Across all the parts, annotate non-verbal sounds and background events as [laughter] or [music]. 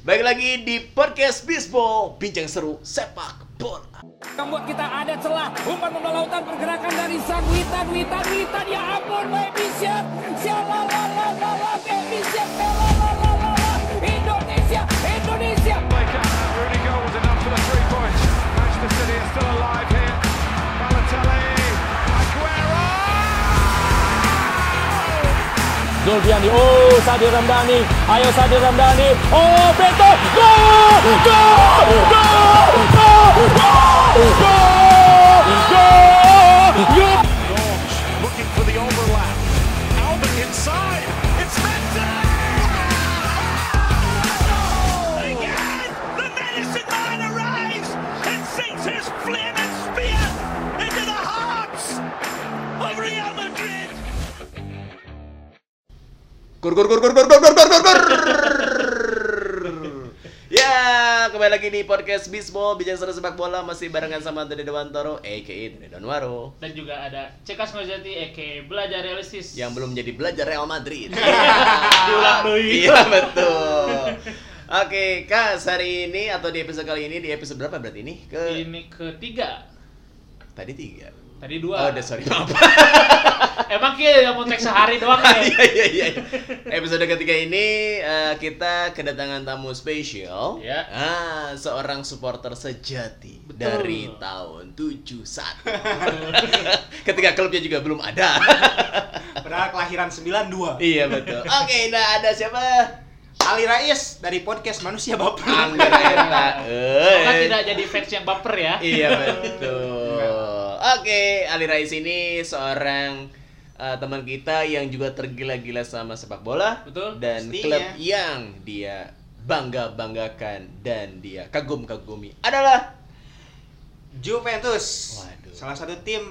Baik lagi di podcast Bisbol, bincang seru sepak bola. membuat kita ada celah umpan bola lautan pergerakan dari sang witan witan witan ya ampun baby siap sialalalala baby siap Indonesia Indonesia Beckham. Rooney goal was enough for the three points. Manchester City are still alive here. Zulfiandi, oh Sadir Ramdhani, ayo Sadir Ramdhani, oh Beto, gol, gol, gol, gol, gol, gol, gol, Norms looking for the overlap. Albert inside. Gur gur gur gur gur gur gur gur gur. Ya, kembali lagi di podcast Bisbol, seru sepak bola masih barengan sama Dede Dewantoro, aka Dede Donwaro, dan juga ada Cekas Ngojati Eke belajar realistis yang belum jadi belajar Real Madrid. [laughs] Diulang dulu. Iya betul. Oke, Kak, hari ini atau di episode kali ini di episode berapa berarti ini? Ke ini ketiga tadi tiga. Tadi Oh, dua udah sorry maaf. [laughs] emang kia yang mau teks sehari doang ya [laughs] Iya iya iya. Episode ketiga ini eh, kita kedatangan tamu spesial. Ya. Ah, seorang supporter sejati dari tahun 71. [laughs] Ketika klubnya juga belum ada. Padahal kelahiran 92. iya betul. Oke, nah ada siapa? Ali Rais dari podcast Manusia Baper. Angga Reta. semoga Eh. tidak jadi fans yang baper ya Iya betul. Oke, Ali Rais ini seorang uh, teman kita yang juga tergila-gila sama sepak bola Betul. dan Pastinya. klub yang dia bangga banggakan dan dia kagum kagumi adalah Juventus. Waduh. Salah satu tim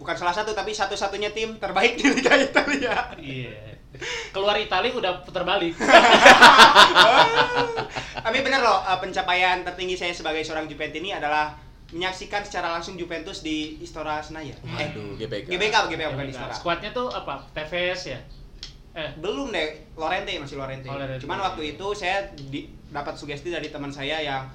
bukan salah satu tapi satu-satunya tim terbaik di Liga Italia. iya keluar Itali udah putar balik [laughs] tapi benar loh eh, pencapaian tertinggi saya sebagai seorang Juventus ini adalah menyaksikan secara langsung Juventus di Istora Senayan. Eh, Aduh, GBK. GBK GBK bukan Istora. squadnya tuh apa TVS ya eh Belum deh, Lorente masih Lorente. Oh, Lorente. Cuman waktu itu saya di- dapat sugesti dari teman saya yang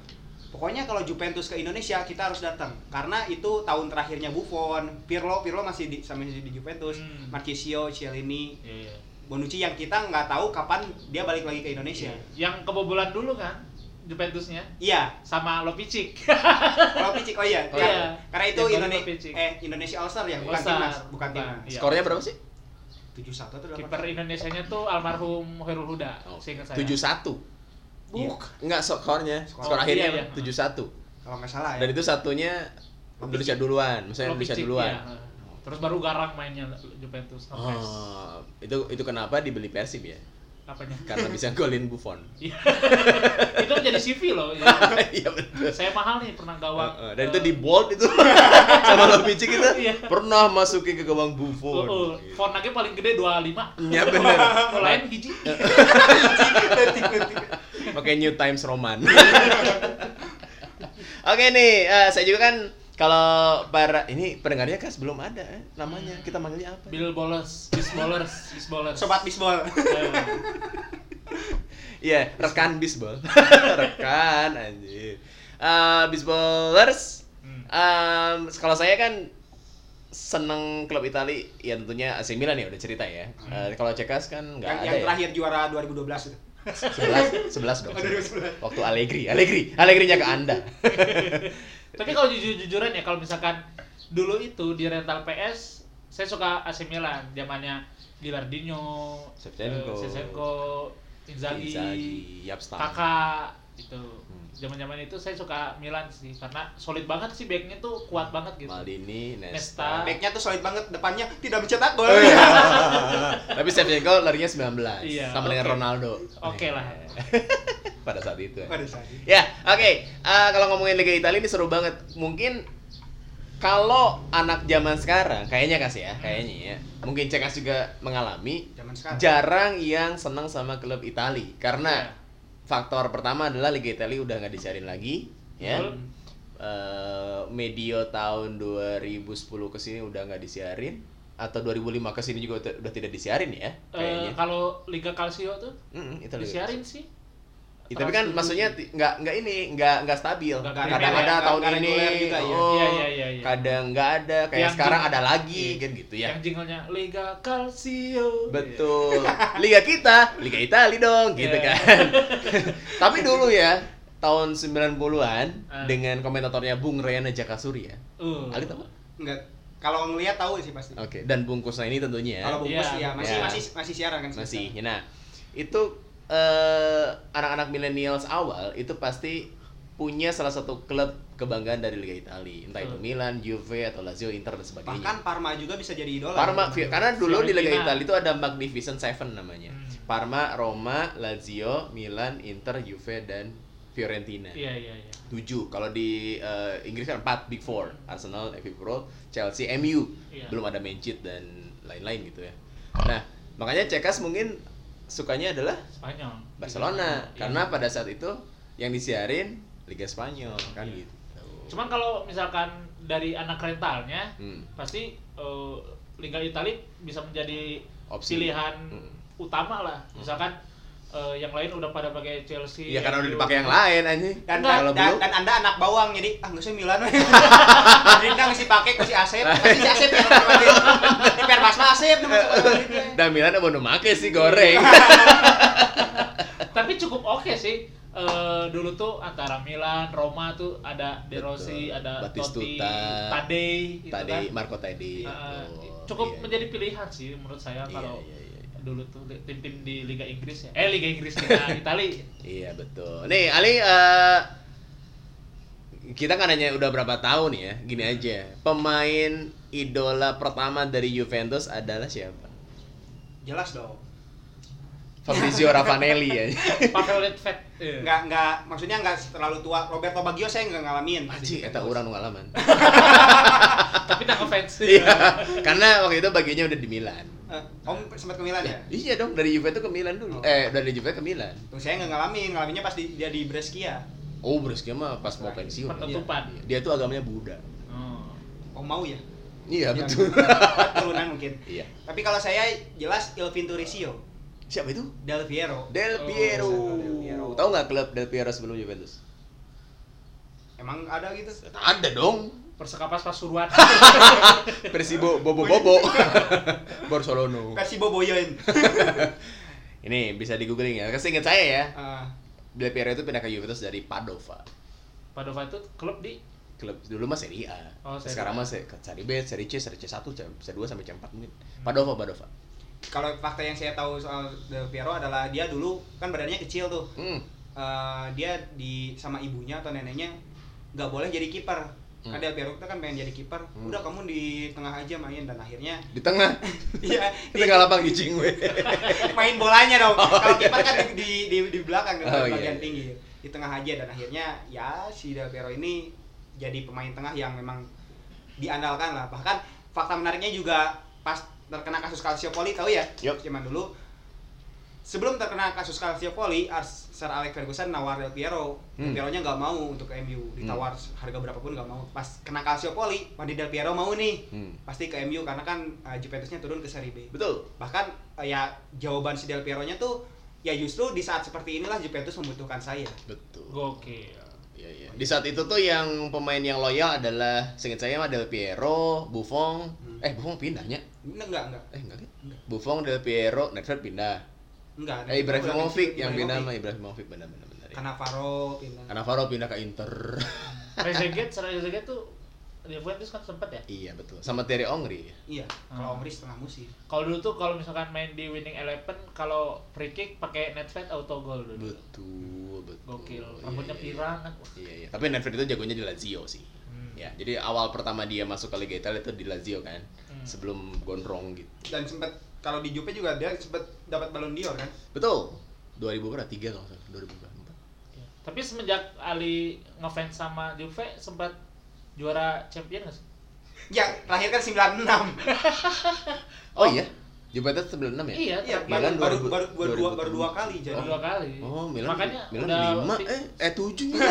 pokoknya kalau Juventus ke Indonesia kita harus datang karena itu tahun terakhirnya Buffon, Pirlo, Pirlo masih di sama di Juventus, Hmm. Marchisio, Cielini, iya. Bonucci yang kita nggak tahu kapan dia balik lagi ke Indonesia. yang kebobolan dulu kan Juventusnya Iya, sama Lopicic kalau [laughs] Picik oh iya, Oh, Kar- iya. karena itu Yang golin Indonesia Lopicic. eh Indonesia All Star ya, bukan All-Star, timnas, bukan timnas. Iya. Skornya berapa sih? 71 atau 8? kiper Indonesianya tuh almarhum Hoirul Huda seingat saya 71. Iya. Buk, enggak skornya. Skor. Skor Oh, akhirnya iya, iya. 71. Kalau nggak salah ya. Dan itu satunya Indonesia duluan, misalnya Indonesia duluan. iya. terus baru Garang mainnya Juventus. Oh, itu itu kenapa dibeli Persib ya? Apanya Karena bisa golin Buffon. [laughs] Iya. itu jadi CV loh ya. [laughs] Iya betul. saya mahal nih pernah gawang Uh, uh, dan itu di bold itu [laughs] sama Lopicic itu Iya. pernah masukin ke gawang oh, Buffon. oh. font lagi paling gede 25 Iya benar. Yang lain hiji Pakai New Times Roman. Oke nih, eh, saya juga kan kalau para ini pendengarnya kas belum ada eh, namanya. Kita manggilnya apa? Bill Bowlers Bis Bowlers Bis Bowlers Sobat bisbol. [laughs] Iya, rekan bisbol. [laughs] rekan anjir. Eh bisbolers. Hmm. em, kalau saya kan seneng klub Itali ya tentunya AC Milan ya udah cerita ya. Eh, kalau Cekas kan nggak yang, ada yang ya. terakhir juara 2012 itu. 11 11 dong. [laughs] Oh, 2011. Waktu Allegri, Allegri, Allegri-nya ke Anda. Tapi kalau jujur-jujuran ya kalau misalkan dulu itu di rental PS saya suka AC Milan zamannya Gilardino Shevchenko. eh, Shevchenko Inzaghi, Inzaghi. Kakak itu Hmm. zaman-zaman itu saya suka Milan sih karena solid banget sih backnya tuh kuat banget gitu Maldini, Nesta. Nesta. Backnya tuh solid banget, depannya tidak mencetak gol. Oh, iya. [laughs] Tapi Shevchenko larinya 19 Iya, sama dengan oke. Ronaldo. Oke lah. [laughs] Pada saat itu. ya. Pada saat itu. Ya, oke. Eh, kalau ngomongin Liga Italia ini seru banget. Mungkin kalau anak zaman sekarang, kayaknya kasih ya, kayaknya ya. Mungkin Cekas juga mengalami Zaman sekarang. jarang yang senang sama klub Italia karena Iya. Faktor pertama adalah Liga Italia udah nggak disiarin lagi, ya. Betul. Eh, medio tahun 2010 ke sini udah nggak disiarin atau 2005 ke sini juga udah- tidak disiarin ya kayaknya. kalau Liga Calcio tuh Mm, Italia. disiarin sih Ya, tapi kan maksudnya nggak nggak ini nggak nggak stabil. Kadang ada tahun ini, ya. oh, Iya, iya, iya, iya. kadang nggak ada. Kayak Yang sekarang jing- ada lagi Iya. kan gitu ya. Yang jinglenya Liga Calcio. Betul. [laughs] Liga kita, Liga Italia dong, gitu Iya. kan. [laughs] Tapi dulu ya, tahun 90-an Ah. dengan komentatornya Bung Rayana Jakasuri ya. Uh. Ali tahu? nggak? Enggak. Kalau ngelihat tahu sih pasti. Oke, dan bungkusnya ini tentunya ya. Kalau bungkus Iya, ya masih iya. masih masih siaran kan masih. Nah, itu eh, anak-anak millennials awal itu pasti punya salah satu klub kebanggaan dari Liga Italia, entah itu Betul. Milan, Juve atau Lazio, Inter dan sebagainya. Bahkan Parma juga bisa jadi idola. Parma, Vi- karena dulu di Liga. Italia itu ada Magnificent Seven namanya. Hmm. Parma, Roma, Lazio, Milan, Inter, Juve dan Fiorentina. Iya iya iya. Tujuh. Kalau di eh, Inggris kan empat Big Four, Arsenal, Liverpool, Chelsea, MU. Iya. Belum ada Manchester dan lain-lain gitu ya. Nah, makanya Cekas mungkin sukanya adalah Spanyol. Barcelona Iya. karena pada saat itu yang disiarin Liga Spanyol kan Iya. gitu. Cuman kalau misalkan dari anak rentalnya Hmm. pasti eh, Liga Italia bisa menjadi Opsi. pilihan Hmm. utama lah. Misalkan eh, yang lain udah pada pakai Chelsea. Iya karena udah dipakai yang lain anjing. dan, Kalau dan, dan, anda anak bawang jadi ah nggak usah Milan [laughs] Rindang masih pakai masih Asep [laughs] masih si Asep ya di Permas Asep dan Milan mau make sih goreng. [laughs] Tapi cukup oke sih. Eh, dulu tuh antara Milan, Roma tuh ada De Rossi, Betul. ada Batistuta, Totti, Tadei, gitu Tadi kan. Marco Tadi. Eh, Betul. cukup Iya, menjadi pilihan sih menurut saya Iya, kalau iya, iya, iya. Dulu tuh tim-tim di Liga Inggris ya. Eh Liga Inggris Liga Italia. [laughs] Iya betul. Nih Ali, eh, kita kan hanya udah berapa tahun ya, gini aja. Pemain idola pertama dari Juventus adalah siapa? jelas dong Fabrizio [laughs] Ravanelli ya. Pavel Nedved. Iya. nggak nggak maksudnya nggak terlalu tua Roberto Baggio saya nggak ngalamin Aji, eta orang ngalaman. [laughs] Tapi tak ngefans. Iya, karena waktu itu bagiannya udah di Milan. Eh, om sempat ke Milan ya Iya dong, dari Juve itu ke Milan dulu. Oh. Eh, dari Juve ke Milan. Tuh saya nggak ngalamin, ngalaminnya pas di, dia di Brescia. Oh, Brescia mah pas mau pensiun. Penutupan. Iya. Dia tuh agamanya Buddha. Oh. Oh mau ya? Iya, Yang- betul. [laughs] Turunan mungkin. Iya. Tapi kalau saya jelas Ilvin Turisio, Siapa itu? Del Piero. Del Oh, Piero. Del Piero. Tahu nggak klub Del Piero sebelum Juventus? Emang ada gitu? Ada dong. Persekapas Pasuruan. [laughs] Persibo Bobo Bobo. [laughs] Barcelona. Kasih boboyoin. [laughs] Ini bisa di googling ya. Kasih ingat saya ya. Ah, Del Piero itu pindah ke Juventus dari Padova. Padova itu klub di Klub dulu mah Serie A. Oh, Serie Sekarang mah se- Serie B, Serie C, Serie C1, C2 sampai C4 mungkin. Padova, Padova. kalau fakta yang saya tahu soal Del Piero adalah dia dulu kan badannya kecil tuh. Hmm. Eh, dia di sama ibunya atau neneknya nggak boleh jadi kiper. Hmm. Kan Del Piero itu kan pengen jadi kiper. Hmm. Udah kamu di tengah aja main dan akhirnya Di tengah. [laughs] Iya, Di tengah lapang gicing we. [laughs] main bolanya dong. [laughs] Oh, Kalau iya. kiper kan di, di di di belakang di Oh, bagian iya. tinggi. Di tengah aja dan akhirnya ya si Del Piero ini jadi pemain tengah yang memang diandalkan lah. Bahkan fakta menariknya juga pas terkena kasus Calciopoli tahu ya? Yup. Zaman dulu sebelum terkena kasus Calciopoli, Ars- Sir Alex Ferguson nawar Del Piero. Del Hmm. Piero-nya nggak mau untuk ke MU, ditawar harga berapapun nggak mau. Pas kena Calciopoli, Wandi Del Piero mau nih. Hmm. Pasti ke MU karena kan uh, Juventusnya turun ke Serie B Betul. bahkan eh, ya jawaban si Del Piero-nya tuh ya justru di saat seperti inilah Juventus membutuhkan saya. Betul. Gokil. Iya, iya. Di saat itu tuh yang pemain yang loyal adalah seingat saya mah Del Piero, Buffon. Eh, Buffon pindahnya. Enggak, enggak, enggak. Eh, enggak kan? Buffon, Del Piero, Nedved pindah. Enggak. Eh, Ibrahimovic yang pindah Ibrahimovic. mah Ibrahimovic benar benar. Ya. Cannavaro pindah. Cannavaro pindah ke Inter. [laughs] Trezeguet, Trezeguet tuh di Juventus kan sempet ya. iya, betul. Sama Thierry Henry. Iya, Hmm. kalau Omri setengah musim. Kalau dulu tuh kalau misalkan main di winning eleven kalau free kick pakai Nedved auto goal dulu. Betul, betul. Gokil. Iya, Rambutnya iya, pirang kan. Iya, iya. Tapi Nedved itu jagonya di Lazio sih. Hmm. Ya, jadi awal pertama dia masuk ke Liga Italia itu di Lazio kan. Hmm. Sebelum gondrong gitu. Dan sempat kalau di Juve juga dia sempat dapat Ballon d'Or kan? Betul. 2000 berapa? 3 kalau salah. 2004. Iya. Tapi semenjak Ali ngefans sama Juve sempat juara champion nggak sih? Ya, terakhir kan 96. Oh, iya. Juventus 96 ya? Iya, Iya. Milan baru, 2000 baru, baru, dua, baru 2007. dua kali jadi. Baru dua kali. Oh, Milan Makanya Milan udah 5 fi- eh eh 7 [laughs] ya.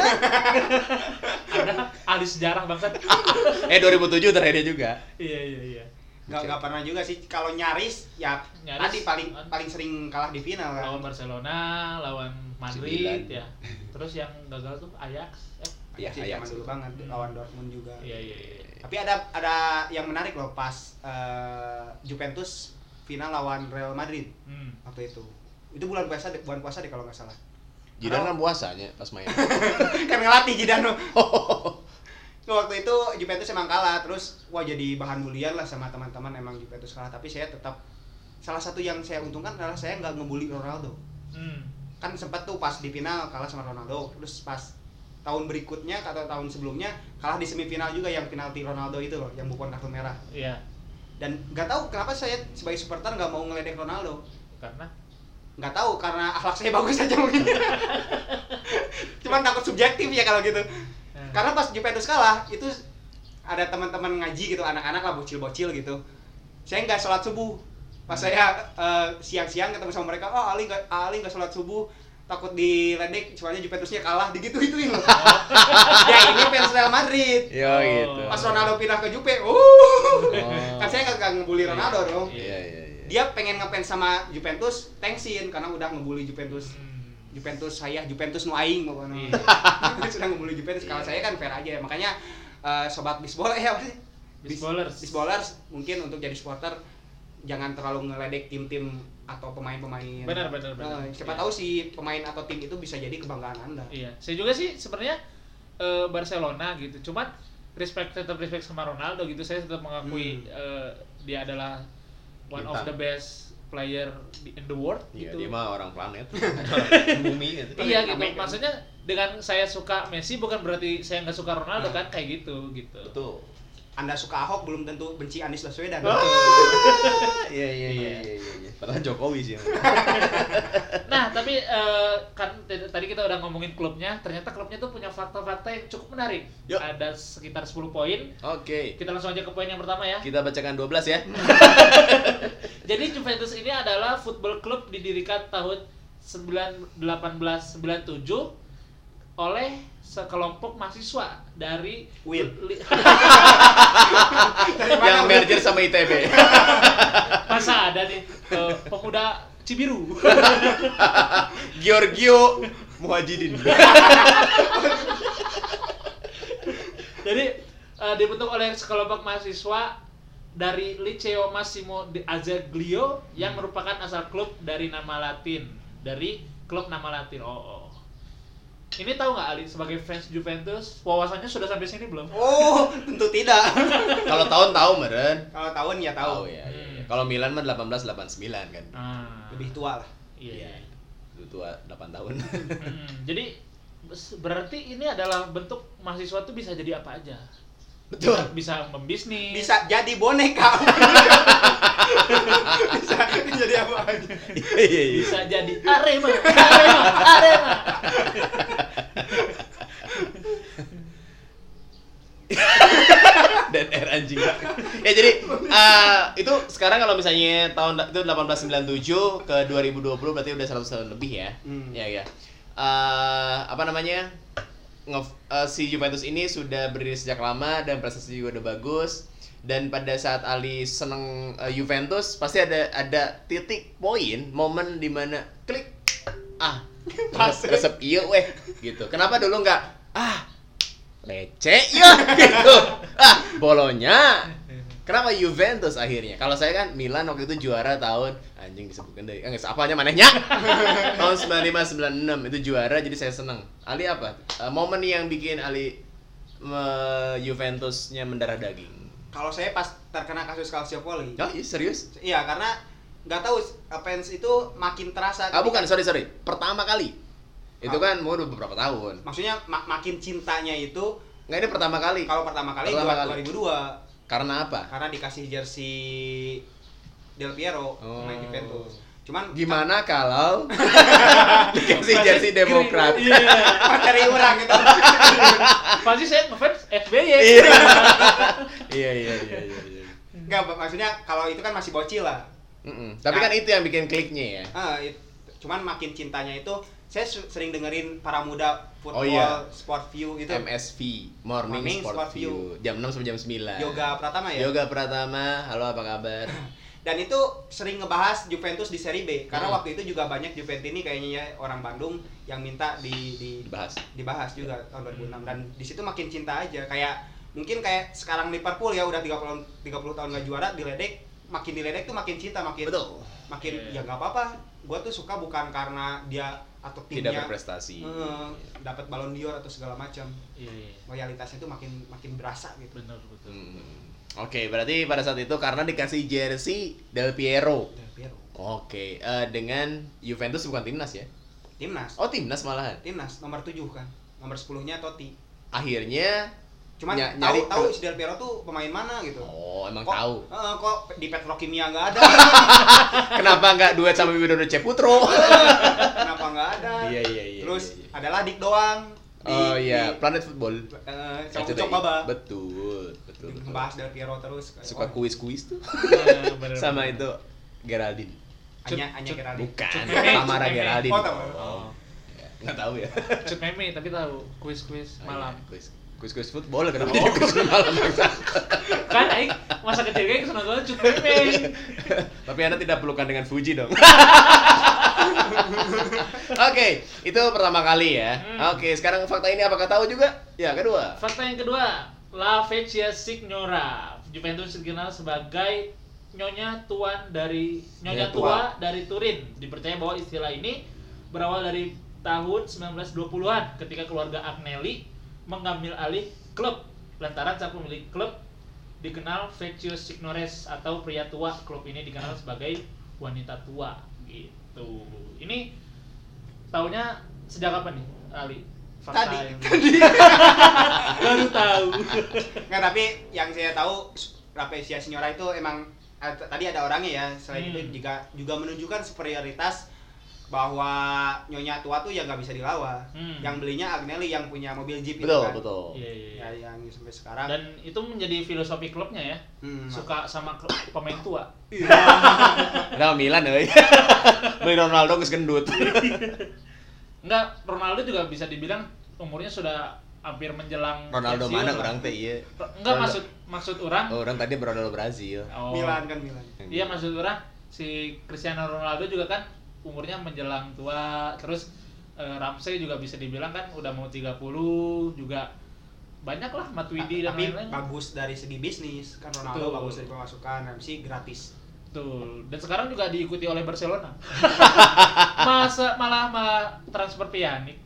ada ahli sejarah bangsat. [laughs] eh 2007 terakhir dia juga. iya iya iya. Nggak, nggak pernah juga sih. Kalau nyaris, ya Nyaris, tadi paling kan. paling sering kalah di final kan. lawan Barcelona, lawan Madrid Sembilan. ya. Terus yang gagal tuh Ajax. Eh, Iya Ya, sih, Ajax zaman dulu banget lawan Dortmund juga. iya iya iya. Tapi ada ada yang menarik loh pas eh, Juventus final lawan Real Madrid Hmm. waktu itu. Itu bulan puasa deh, bulan puasa deh kalau nggak salah. Jidan kan puasanya pas main. [laughs] kan ngelatih Zidane. [laughs] waktu itu Juventus emang kalah terus wah jadi bahan bulian lah sama teman-teman emang Juventus kalah tapi saya tetap salah satu yang saya untungkan adalah saya nggak ngebully Ronaldo Hmm. kan sempat tuh pas di final kalah sama Ronaldo terus pas tahun berikutnya atau tahun sebelumnya kalah di semifinal juga yang penalti Ronaldo itu loh yang bukan kartu merah Iya. dan nggak tahu kenapa saya sebagai supporter nggak mau ngeledek Ronaldo Karena nggak tahu karena akhlak saya [laughs] bagus aja mungkin [laughs] cuman takut subjektif ya kalau gitu. Karena pas Juventus kalah itu ada teman-teman ngaji gitu anak-anak lah bocil-bocil gitu. Saya nggak sholat subuh. Pas saya eh, siang-siang ketemu sama mereka oh Ali nggak Ali nggak sholat subuh. Takut diledek soalnya Juventusnya kalah. Digitu gituin loh. [laughs] Ya ini fans Real Madrid. Yo gitu. pas Ronaldo pindah ke Juve uh. Oh. kan saya nggak nggak ngebully Ronaldo dong. Iya iya iya. dia pengen ngefans sama Juventus thanksin karena udah ngebully Juventus. Hmm. Juventus saya Juventus nu aing pokoknya Iya. [laughs] sudah ngebully Juventus kalau Iya. saya kan fair aja makanya eh, sobat bisbol [laughs] apa sih Bisballers. bisballers mungkin untuk jadi supporter jangan terlalu ngeledek tim-tim atau pemain-pemain Benar, benar, benar. Eh, siapa Iya. tahu si pemain atau tim itu bisa jadi kebanggaan anda Iya, saya juga sih sebenarnya eh, Barcelona gitu. Cuman respect tetap respect sama Ronaldo gitu. Saya tetap mengakui Hmm. eh, dia adalah one of Bintang. the best player di- in the world Iya, gitu. dia mah orang planet. [laughs] Bumi gitu. Iya gitu. Amerika. Maksudnya dengan saya suka Messi bukan berarti saya nggak suka Ronaldo Nah. kan kayak gitu gitu. Betul. Anda suka Ahok belum tentu benci Anies Baswedan [laughs] Iya iya iya iya iya. iya. Padahal Jokowi sih. [laughs] Nah, tapi eh, kan tadi kita udah ngomongin klubnya, ternyata klubnya tuh punya fakta-fakta yang cukup menarik. Yuk. Ada sekitar 10 poin. Oke. Kita langsung aja ke poin yang pertama ya. Kita bacakan 12 ya. [laughs] Jadi Juventus ini adalah football club didirikan tahun 9 1897 oleh sekelompok mahasiswa dari Win. li- [laughs] Yang merger sama ITB. [laughs] masa ada nih eh, pemuda Cibiru. [laughs] Giorgio Muhajidin. Jadi eh, dibentuk oleh sekelompok mahasiswa dari Liceo Massimo de Azeglio yang merupakan asal klub dari nama Latin, dari klub nama Latin. Oh, oh. Ini tahu nggak Ali sebagai fans Juventus wawasannya sudah sampai sini belum? oh tentu tidak [laughs] Kalau tahun tahu meren. kalau tahun ya Tahu ya. iya, iya. Hmm. Kalau Milan mah 1889 kan. Ah, lebih tua lah Iya. iya. Itu tua 8 tahun. Hmm, jadi berarti ini adalah bentuk mahasiswa tuh bisa jadi apa aja. Betul. Bisa membisnis. bisa jadi boneka [laughs] bisa jadi apa aja bisa jadi [laughs] Arema, Arema, Arema. dan R anjing. ya jadi eh, itu sekarang kalau misalnya tahun itu 1897 ke 2020 berarti udah 100 tahun lebih ya. Hmm. Ya ya. Eh, apa namanya? Nge- eh, si Juventus ini sudah berdiri sejak lama dan prestasi juga udah bagus. Dan pada saat Ali seneng eh, Juventus pasti ada ada titik poin momen di mana klik ah [laughs] resep, resep iya weh gitu. Kenapa dulu nggak ah leceh ya [laughs] gitu ah bolonya kenapa Juventus akhirnya? Kalau saya kan Milan waktu itu juara tahun anjing disebutkan dari enggak apanya manehnya? [laughs] Tahun 95 96 itu juara jadi saya seneng. Ali apa? Eh, momen yang bikin Ali me- Juventusnya mendarah daging. Kalau saya pas terkena kasus Calciopoli. Oh iya serius? Iya karena nggak tahu fans itu makin terasa ah bukan sorry sorry. Pertama kali. Itu Ah. kan mau udah beberapa tahun. Maksudnya ma- makin cintanya itu nggak ini pertama kali. Kalau pertama kali Pertama dua- kali. 2002 karena apa karena dikasih jersey Del Piero pemain Oh. Juventus cuman gimana kalau [laughs] dikasih jersey Demokrat Iya. materi orang gitu [laughs] Pasti saya ngefans FBY. iya [laughs] iya iya iya iya iya. nggak Pak. maksudnya kalau itu kan masih bocil lah Mm-mm. Tapi Nah. kan itu yang bikin kliknya ya. Ah, it- cuman makin cintanya itu saya sering dengerin para muda football Oh, iya. sport view itu MSV Morning, Morning Sport, Sport View. View. jam 6 sampai jam 9 Yoga Pratama ya? Yoga Pratama. Halo apa kabar? [laughs] Dan itu sering ngebahas Juventus di Serie B. Karena Hmm. waktu itu juga banyak Juventus ini kayaknya ya orang Bandung yang minta di, di dibahas. dibahas juga tahun 2006 dan di situ makin cinta aja. Kayak mungkin kayak sekarang Liverpool ya udah 30 30 tahun nggak juara diledek. Makin diledek tuh makin cinta makin betul. makin Iya. ya nggak apa-apa. Gua tuh suka bukan karena dia atau tidak timnya berprestasi eh, dapat Ballon d'Or atau segala macam Iya, iya. loyalitasnya tuh makin makin berasa gitu Bener betul. Hmm. Oke, berarti pada saat itu karena dikasih jersey Del Piero. Del Piero Oke, eh, dengan Juventus bukan timnas ya? timnas Oh, timnas malahan. timnas nomor 7 kan nomor 10 nya Totti Akhirnya cuman Ny- tahu nyari tahu si Del Piero tuh pemain mana gitu oh, emang kok, tahu. eh, kok di Petrokimia nggak ada [laughs] Kenapa nggak duet sama Widodo Ceputro? [laughs] kenapa nggak ada Iya, iya, iya, terus iya, iya. adalah Dik doang di, oh iya, di, Planet Football. eh, RCTI. Ucok Baba Betul, betul. betul. ngebahas Del Piero terus Suka oh, kuis-kuis tuh. Bener, bener, sama bener. itu Geraldine. Anya Anya Cut- Geraldine Bukan, Tamara. Geraldine. Oh, Tamara. Oh. Nggak tahu ya. Cut meme tapi tahu kuis-kuis Oh, malam. iya, Kuis kuis kuis football kenapa kuis malam kan aing masa kecil kayak ke sana soalnya cut meme. Tapi Anda tidak pelukan dengan Fuji dong. [laughs] Oke, itu pertama kali ya. Hmm. Oke, sekarang fakta ini apakah tahu juga? Ya, kedua. Fakta yang kedua, La Vecchia Signora. Juventus dikenal sebagai nyonya tuan dari nyonya Nyonya tua. tua. dari Turin. Dipercaya bahwa istilah ini berawal dari tahun 1920-an ketika keluarga Agnelli mengambil alih klub lantaran sang pemilik klub dikenal Vecchio Signores atau pria tua. Klub ini dikenal sebagai wanita tua gitu. Ini taunya sejak kapan nih, Ali? Fakta Tadi. yang- [laughs] Baru tahu. Nggak, tapi yang saya tahu Rapesia Signora itu emang eh, tadi ada orangnya ya. Selain Hmm. itu juga juga menunjukkan superioritas bahwa nyonya tua tuh ya nggak bisa dilawan. Hmm. Yang belinya Agnelli yang punya mobil jeep itu Betul, kan. betul. Iya, iya, iya. Ya yang sampai sekarang. Dan itu menjadi filosofi klubnya ya. Hmm, Suka sama klub, pemain tua. [laughs] Kenapa Milan euy? [laughs] Beli Ronaldo geus gendut. [laughs] Enggak, Ronaldo juga bisa dibilang umurnya sudah hampir menjelang Ronaldo pensiun mana orang teh iya. Enggak maksud maksud orang. Oh, orang tadi Ronaldo Brazil. Oh. Milan kan Milan. Iya maksud orang si Cristiano Ronaldo juga kan umurnya menjelang tua terus eh, Ramsey juga bisa dibilang kan udah mau 30 juga banyak lah Matuidi dan tapi lain-lain. bagus dari segi bisnis kan Ronaldo Betul. bagus dari pemasukan Ramsey gratis Betul. Dan sekarang juga diikuti oleh Barcelona. [laughs] Masa malah malah transfer Pjanic.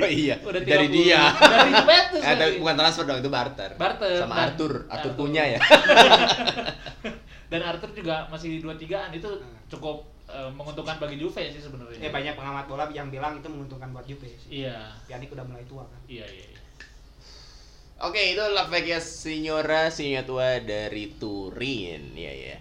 Oh iya, [laughs] Udah dari 30. dia. Dari Juventus Eh, bukan transfer dong, itu barter. Barter. Sama Dan- Arthur, Arthur Arthur. punya ya. [laughs] Dan Arthur juga masih 23-an itu cukup eh, menguntungkan bagi Juve sih sebenarnya. ya banyak pengamat bola yang bilang itu menguntungkan buat Juve sih Iya. Pjanic udah mulai tua kan Iya, iya. iya. Oke, itu La Vecchia Signora singa tua dari Turin. Iya, ya.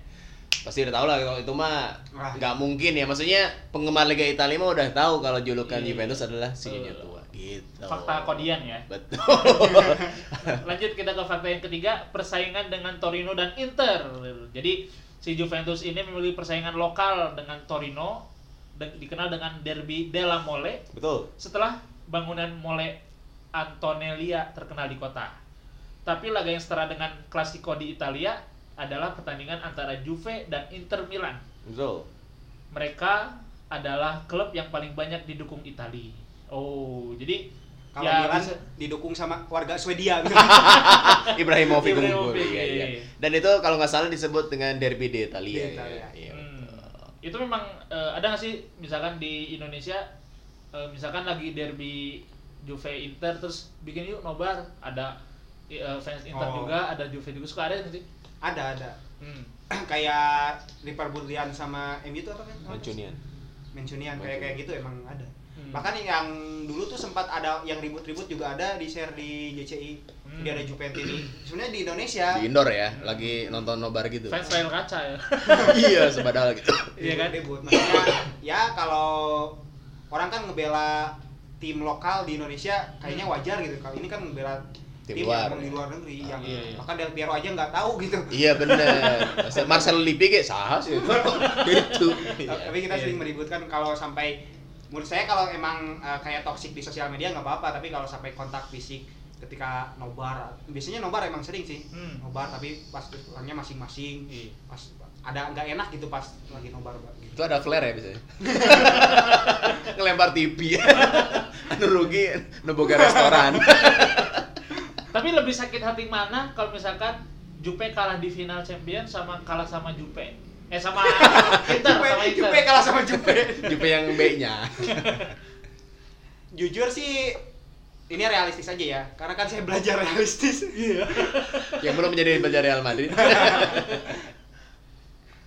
Pasti udah tahu lah kalau itu mah nggak mungkin ya. Maksudnya penggemar Liga Italia mah udah tahu kalau julukan Iya. Juventus adalah Betul. tua. Gitu. Fakta kodian ya. Betul. [laughs] Lanjut kita ke fakta yang ketiga, persaingan dengan Torino dan Inter. Jadi si Juventus ini memiliki persaingan lokal dengan Torino dan dikenal dengan Derby della Mole Betul. setelah bangunan Mole Antonellia terkenal di kota. Tapi laga yang setara dengan Clasico di Italia adalah pertandingan antara Juve dan Inter Milan. Betul. Mereka adalah klub yang paling banyak didukung Italia. Oh, jadi kalau ya Milan bisa- didukung sama warga Swedia gitu. [laughs] Ibrahimovic unggul. Iya, iya. iya. Dan itu kalau nggak salah disebut dengan Derby. Di Italia. ya. Iya, Hmm. betul. Itu memang eh, ada nggak sih misalkan di Indonesia eh, misalkan lagi derby Juve Inter terus bikin yuk nobar ada eh, fans Inter Oh. juga ada Juve juga suka ada nggak sih? ada ada Hmm. [clears throat] kayak Liverpoolian sama MU itu apa kan Mancunian. Mancunian kayak kayak gitu emang ada Hmm. bahkan yang dulu tuh sempat ada yang ribut-ribut juga ada di share di JCI Hmm. jadi ada Juventini sebenarnya di Indonesia Di indoor ya, lagi nonton nobar gitu. Fans layar kaca ya. [laughs] iya, sebadal gitu. Iya kan? ribut maksudnya ya kalau orang kan ngebela tim lokal di Indonesia kayaknya wajar gitu kalau ini kan ngebela Tim tim, luar. yang di luar negeri yang Iya, iya. bahkan Del Piero aja nggak tahu gitu Iya bener. Masa- Marcel Lippi kayak sah sih. [laughs] gitu. Iya. tapi kita Iya. sering meributkan kalau sampai menurut saya kalau emang eh, kayak toxic di sosial media nggak apa-apa tapi kalau sampai kontak fisik ketika nobar biasanya nobar emang sering sih Hmm. nobar tapi pas orangnya masing-masing Iya. pas ada nggak enak gitu pas lagi nobar gitu. Itu ada flare ya biasanya. [laughs] Ngelempar TV. [laughs] anu rugi neboga restoran. [laughs] Tapi lebih sakit hati mana kalau misalkan Jupe kalah di final champion sama kalah sama Jupe? Eh sama [laughs] Inter Jupe, sama Inter. Jupe kalah sama Jupe [laughs] Jupe yang B-nya. [laughs] jujur sih ini realistis aja ya karena kan saya belajar realistis iya yang belum menjadi belajar Real Madrid.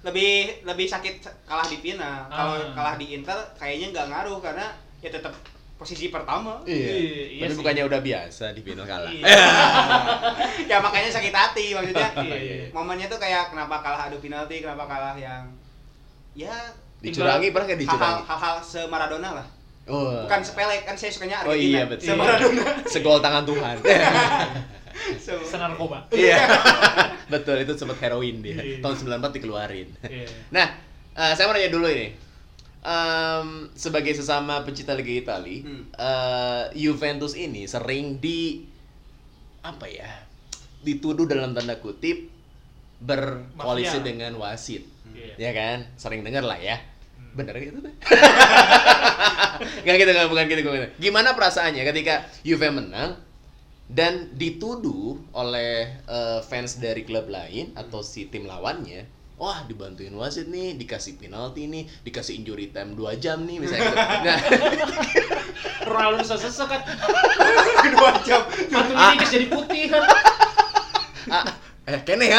lebih lebih sakit kalah di final kalau Ah. kalah di Inter kayaknya nggak ngaruh karena ya tetap posisi pertama Iya, iya Tapi sih. bukannya udah biasa di final kalah. Iya. [laughs] ya makanya sakit hati maksudnya Iya, iya. momennya tuh kayak kenapa kalah adu penalti kenapa kalah yang ya Dicurangi pernah kayak dicurangi? hal-hal semaradona lah Oh. bukan sepele kan saya sukanya Oh Argentina iya betul. semaradona Segol tangan Tuhan. [laughs] Se- Senarkoba. Iya. betul itu sempat heroin dia. Iya. Tahun 94 dikeluarin. Iya. Nah, eh, saya mau nanya dulu ini. Em, sebagai sesama pecinta Liga Italia, Hmm. eh, Juventus ini sering di apa ya? Dituduh dalam tanda kutip berkoalisi Mafia. dengan wasit. Iya. Ya kan? Sering dengar lah ya. Hmm. Bener [laughs] gitu tuh. Gak gitu, gak, bukan gitu, bukan gitu. Gimana perasaannya ketika Juve menang dan dituduh oleh eh, fans dari klub lain atau si tim lawannya, wah dibantuin wasit nih, dikasih penalti nih, dikasih injury time 2 jam nih misalnya gitu. [laughs] Nah, Ronaldo sesek kan. [laughs] dua jam Matu ini jadi putih kan. ah, eh kene ya.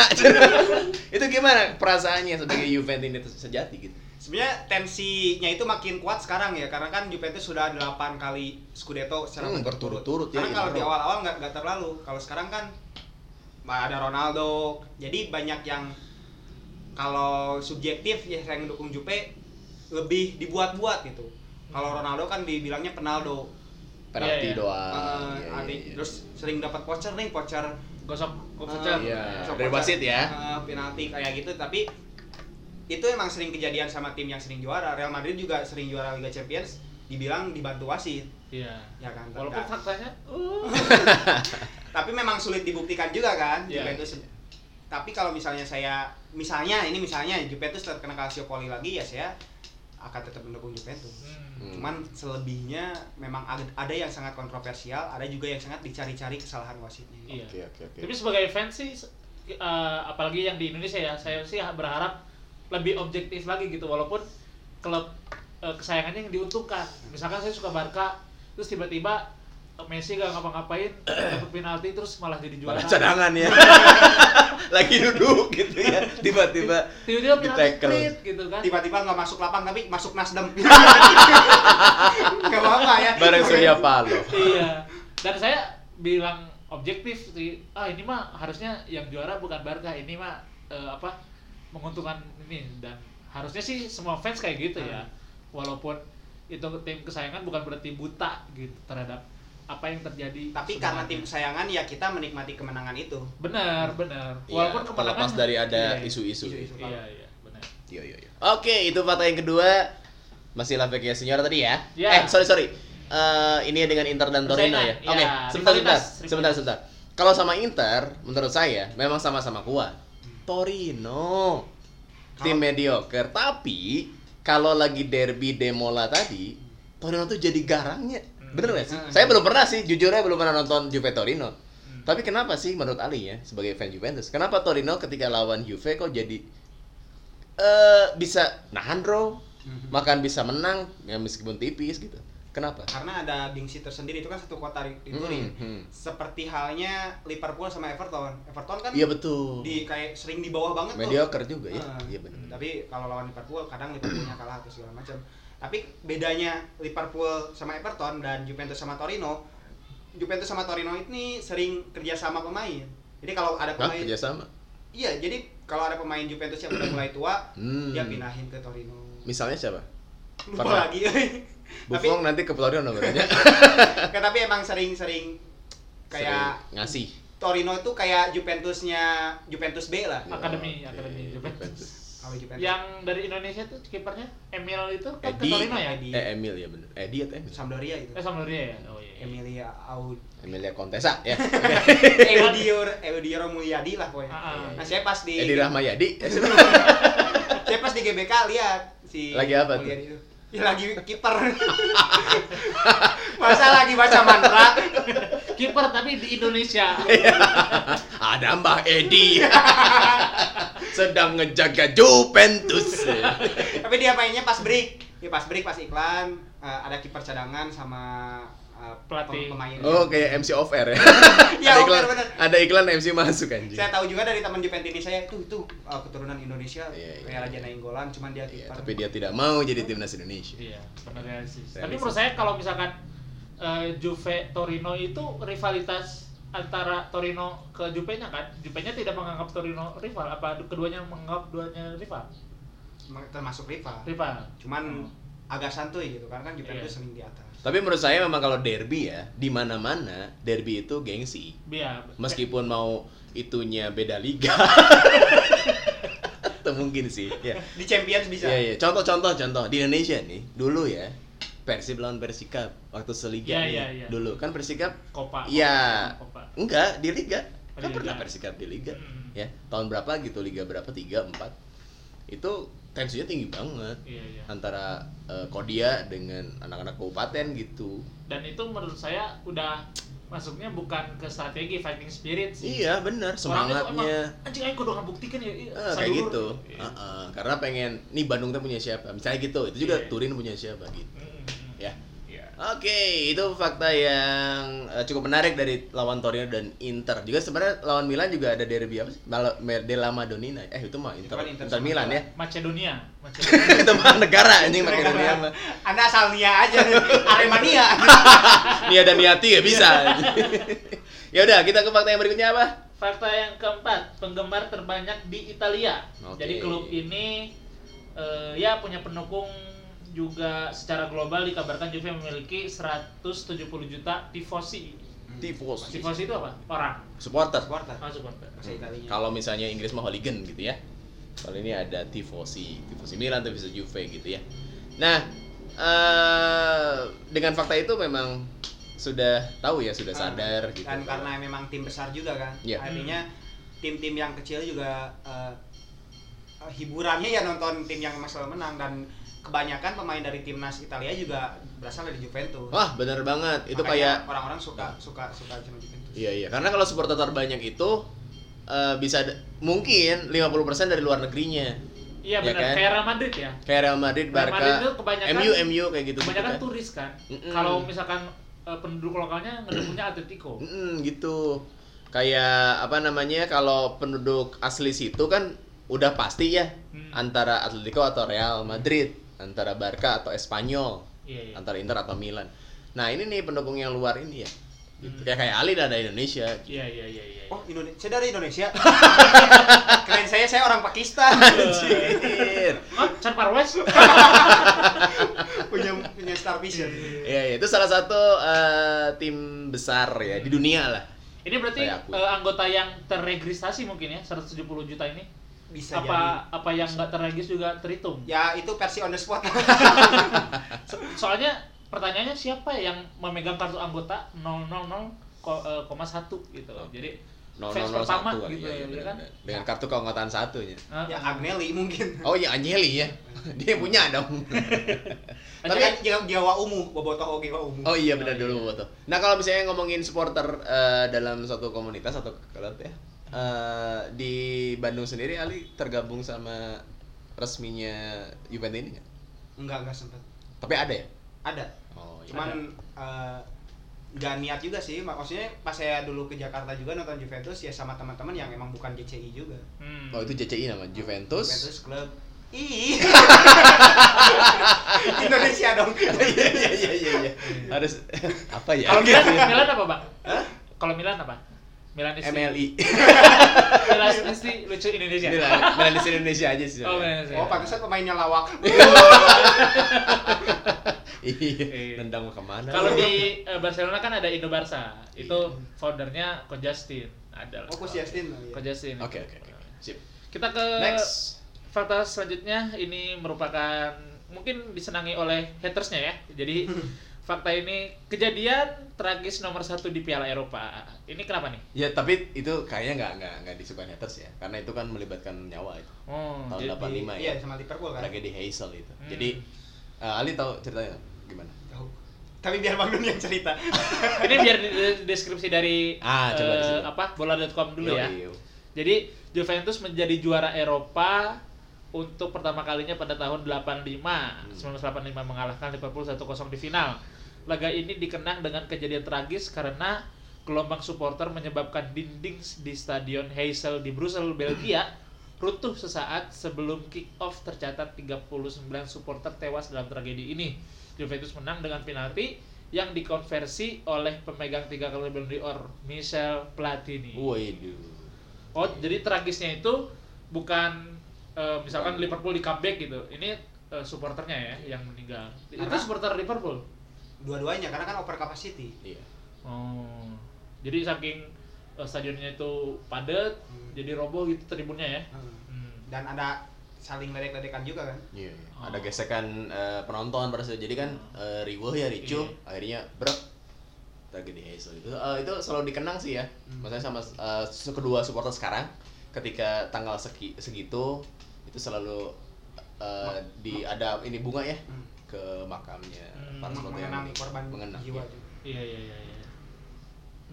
[laughs] itu gimana perasaannya sebagai Juventus ini sejati gitu? sebenarnya tensinya itu makin kuat sekarang ya karena kan Juventus sudah 8 kali Scudetto secara Hmm, berturut-turut ya, Karena in kalau di awal-awal nggak terlalu. Kalau sekarang kan ada Ronaldo. Jadi banyak yang kalau subjektif ya saya mendukung Juve lebih dibuat-buat gitu. Kalau Ronaldo kan dibilangnya penaldo. Penalti Iya, iya. doang. Iya, iya, adik- iya. terus sering dapat voucher nih, voucher Gosok eh, voucher. Iya, voucher- dari wasit ya. eh, penalti kayak gitu tapi itu emang sering kejadian sama tim yang sering juara. Real Madrid juga sering juara Liga Champions dibilang dibantu wasit Iya. ya kan Walaupun Nggak- faktanya uh, [laughs] tapi memang sulit dibuktikan juga kan Iya. Juventus tapi kalau misalnya saya misalnya ini misalnya Juventus terkena Calciopoli lagi ya saya akan tetap mendukung Juventus hmm. Cuman selebihnya memang ada, yang sangat kontroversial ada juga yang sangat dicari-cari kesalahan wasitnya Iya. Oke, oke, oke. Tapi sebagai fans sih eh, apalagi yang di Indonesia ya, saya sih berharap lebih objektif lagi gitu walaupun klub eh, kesayangannya yang diuntungkan. Misalkan saya suka Barca, terus tiba-tiba Messi gak ngapa-ngapain, [clears throat] dapat penalti terus malah jadi juara. Malah cadangan ya. [laughs] Lagi duduk gitu ya. Tiba-tiba Tiba-tiba penalti Di-tackle. split gitu kan. tiba-tiba nggak masuk lapang tapi masuk Nasdem [laughs] nggak apa-apa ya bareng Surya Paloh. iya. Dan saya bilang objektif sih. Ah, ini mah harusnya yang juara bukan Barca, ini mah eh, apa? menguntungkan ini dan harusnya sih semua fans kayak gitu ya. Walaupun itu tim kesayangan bukan berarti buta gitu terhadap apa yang terjadi. tapi sebenarnya. karena tim kesayangan ya kita menikmati kemenangan itu benar, benar. Iya, Walaupun kemenangan terlepas dari ada Iya, isu-isu. Isu-isu. Iya, iya, benar. Iya, iya, iya. Oke, itu fakta yang kedua. Masih La Vecchia Signora tadi ya? Ya. Eh, sorry, sorry. Eh, ini dengan Inter dan Torino ya? Oke, ya, sebentar, sebentar. Sebentar, rivalitas. sebentar. Kalau sama Inter, menurut saya memang sama-sama kuat. Torino tim mediocre, tapi kalau lagi derby Demola tadi, Torino tuh jadi garangnya. Bener gak sih? Hmm. Saya belum pernah sih, jujur aja belum pernah nonton Juve Torino. Tapi kenapa sih menurut Ali ya sebagai fan Juventus? Kenapa Torino ketika lawan Juve kok jadi eh bisa nahan draw, makan bisa menang ya meskipun tipis gitu. Kenapa? karena ada gengsi tersendiri itu kan satu kota di, di Hmm, Turin hmm. seperti halnya Liverpool sama Everton Everton kan Iya betul. di kayak sering di bawah banget tuh Mediocre juga ya. Ah. Iya benar. tapi kalau lawan Liverpool kadang Liverpoolnya kalah atau segala macam tapi bedanya Liverpool sama Everton dan Juventus sama Torino Juventus sama Torino ini sering kerjasama pemain jadi kalau ada Hah, pemain kerjasama. iya jadi kalau ada pemain Juventus yang udah mulai tua Hmm. dia pindahin ke Torino Misalnya siapa? lupa Pernah. lagi [laughs] tapi Buffon nanti ke Torino berarti. [laughs] Nggak, tapi emang sering-sering kayak Sering ngasih. Torino itu kayak Juventusnya Juventus B lah Akademi, akademi Juventus. Yang dari Indonesia tuh kipernya Emil itu kan ke Edi. Torino ya? Edi. Eh Emil ya bener. Edi atau Emil? Sampdoria itu. Eh sama dia ya? Oh iya. iya. Emilia Aud Emilia Contessa ya. [laughs] Eudio Eudio Romuliadi lah pokoknya. Ah. Nah, saya pas di Edi Rahmayadi. [laughs] Saya pas di GBK lihat si Lagi apa tuh? Mulyadi itu. Ya lagi kiper. [laughs] Masa lagi baca mantra? Kiper tapi di Indonesia. Ada Mbah Edi. [laughs] Sedang ngejaga Juventus. Tapi dia mainnya pas break. Ya pas break pas iklan eh, ada kiper cadangan sama eh, Pelatih. pem- pemainnya. Oh, kayak MC off air ya. Iya, [laughs] ada iklan, bener. ada iklan MC masuk anjing. Saya tahu juga dari teman Juventus saya tuh tuh eh, keturunan Indonesia Iya, iya. kayak Raja Nainggolan cuman dia Iya, kiper. tapi dia tidak mau jadi timnas Indonesia. Iya, benar realistis. Tapi menurut saya kalau misalkan eh, Juve Torino itu rivalitas antara Torino ke Juve-nya kan, Juve-nya tidak menganggap Torino rival, apa keduanya menganggap duanya rival? termasuk rival. Rival. Cuman agak santuy gitu karena kan Juventus Iya. sering di atas. Tapi menurut saya memang kalau derby ya, di mana-mana derby itu gengsi. Iya. Meskipun mau itunya beda liga. [laughs] Atau mungkin sih, ya. Di Champions bisa. Iya, iya. Contoh-contoh contoh di Indonesia nih, dulu ya. Persib lawan Persikap waktu seliga nih. iya, iya. Dulu kan Persikap Copa. Iya. Enggak, di liga. Oh, Kan di pernah. Persikap di liga. Hmm. Ya, tahun berapa gitu, liga berapa? 3, 4. Itu tensinya tinggi banget Iya, iya. antara eh, Kodia dengan anak-anak kabupaten gitu. Dan itu menurut saya udah masuknya bukan ke strategi fighting spirit sih. Iya, benar, emang, semangatnya. anjing ayo kudu ngabuktikan ya. iya, Eh, kayak sadulur." gitu. Iya. Heeh, karena pengen nih Bandung tuh punya siapa? Misalnya gitu. Itu juga Iya. Turin punya siapa gitu. Hmm. Ya. Oke, itu fakta yang eh, cukup menarik dari lawan Torino dan Inter. Juga sebenarnya lawan Milan juga ada derby apa sih? Mal- della Madonnina. Eh, itu mah Inter, Inter Inter Milan ya. Macedonia. [laughs] Macedonia. itu mah negara anjing Makedonia mah. Anda asal Nia aja, Aremania. [laughs] Nia dan Niati ya bisa. [laughs] ya udah, kita ke fakta yang berikutnya apa? Fakta yang keempat, penggemar terbanyak di Italia. Oke. Jadi klub ini eh, ya punya pendukung juga secara global dikabarkan Juve memiliki 170 juta tifosi. Tifos. Tifosi itu apa? Orang. Supporter. Supporter. Oh, supporter. Italinya. Kalau misalnya Inggris mah hooligan gitu ya. Kalau ini ada tifosi, tifosi Milan, tifosi Juve gitu ya. Nah, eh dengan fakta itu memang sudah tahu ya, sudah sadar gitu. Dan karena memang tim besar juga kan. Iya. Artinya tim-tim yang kecil juga eh, eh, hiburannya ya nonton tim yang emang selalu menang dan kebanyakan pemain dari timnas Italia juga berasal dari Juventus. Wah, bener banget. Itu Makanya kayak orang-orang suka suka suka sama Juventus. Iya, iya. Karena kalau supporter terbanyak itu eh, bisa mungkin 50% dari luar negerinya. Iya Ya benar, kan? kayak Real Madrid ya. Kayak Real Madrid, Real Barca, Madrid itu kebanyakan- MU, MU kayak gitu. Kebanyakan kan. turis kan. Mm-mm. Kalau misalkan eh, penduduk lokalnya ngedukungnya Atletico. Mm, gitu. Kayak apa namanya kalau penduduk asli situ kan udah pasti ya Hmm. antara Atletico atau Real Madrid, antara Barca atau Espanyol, Iya, iya. antara Inter atau Milan. Nah ini nih pendukung yang luar ini ya. Gitu. Hmm. Kayak kayak Ali ada Indonesia. Iya, iya, iya, iya. Oh, Indonesia. Saya dari Indonesia. [laughs] Keren saya, saya orang Pakistan. Anjir. [laughs] Oh, Chan Parwes? [laughs] punya punya Star Vision. Iya, iya, itu salah satu eh, tim besar ya di dunia lah. Ini berarti eh, anggota yang terregistrasi mungkin ya 170 juta ini. Bisa apa apa yang nggak terregis juga terhitung? jadi. Ya, itu versi on the spot. So- [laughs] [laughs] soalnya pertanyaannya siapa yang memegang kartu anggota 000,1 gitu loh. Jadi fans 0001 pertama kan, gitu iya, iya, ya kan? benar-benar. Dengan kartu keanggotaan satunya. Ya. Agnelli mungkin. Oh ya Anjeli ya. [laughs] Dia punya dong. Tapi kan Jawa, Umu, Bobotoh Oke Jawa Umu. Oh iya benar dulu tuh. Nah kalau misalnya ngomongin supporter eh, dalam suatu komunitas atau klub ya, eh, di Bandung sendiri Ali tergabung sama resminya Juventus ini nggak? Enggak, enggak sempat. Tapi ada ya? Ada. Oh iya. Cuman eh, nggak niat juga sih. Maksudnya pas saya dulu ke Jakarta juga nonton Juventus ya sama teman-teman yang emang bukan JCI juga. Hmm. Oh itu JCI nama Juventus. Juventus klub Ih. [laughs] Indonesia dong. [laughs] Iya iya iya iya. iya. Harus [laughs] apa ya? Kalau Milan, Milan apa, Bang? Kalau Milan apa? Milan Isti. MLI. [laughs] Milan Isti lucu Indonesia. Milan, Indonesia aja sih. Oh. Milan Oh, pantesan pemainnya lawak. [laughs] Iya. Nendang ke mana? Kalau di eh, Barcelona kan ada Indo Barca. Itu foundernya Coach Justin. Ada. lah. Oh, Coach Justin. Oh, iya. Coach Justin. Oke oke oke. Sip. Kita ke Next. fakta selanjutnya ini merupakan mungkin disenangi oleh hatersnya ya. Jadi [laughs] fakta ini kejadian tragis nomor satu di Piala Eropa. Ini kenapa nih? Ya tapi itu kayaknya nggak nggak nggak disukain haters ya, karena itu kan melibatkan nyawa itu. Oh, Tahun jadi 85 Iya ya. sama Liverpool kan. Tragedi Hazel itu. Hmm. Jadi eh, Ali tahu ceritanya gimana? Tahu. Tapi biar Bang Dun yang cerita. [laughs] ini biar deskripsi dari Ah, coba eh, sini. apa bola.com dulu ya. Yo, yo. Jadi Juventus menjadi juara Eropa untuk pertama kalinya pada tahun 85. 1985 mengalahkan Liverpool 1-0 di final. Laga ini dikenang dengan kejadian tragis karena gelombang supporter menyebabkan dinding di stadion Heysel di Brussels, Belgia runtuh sesaat sebelum kick-off tercatat 39 supporter tewas dalam tragedi ini. Juventus menang dengan penalti yang dikonversi oleh pemegang tiga kali Ballon d'Or, Michel Platini. Waduh. Oh, jadi tragisnya itu bukan eh, misalkan Liverpool di comeback gitu. Ini eh, supporternya ya yang meninggal. Itu supporter Liverpool. Dua-duanya karena kan over capacity. Iya. Oh. Jadi saking eh, stadionnya itu padat, Hmm. jadi roboh gitu tribunnya ya. Hmm. Hmm. Dan ada saling ledek-ledekan juga kan. Iya, iya. Oh. Ada gesekan eh, penonton pada saat jadi kan eh, riweuh ya ricuh, Iya. akhirnya brok tragedi Hazel itu eh, itu selalu dikenang sih ya. Hmm. Maksudnya sama su- kedua supporter sekarang ketika tanggal segi, segitu itu selalu eh, di ada ini bunga ya Hmm. Ke makamnya Hmm, para korban mengenang jiwa iya. juga. Iya iya iya. iya.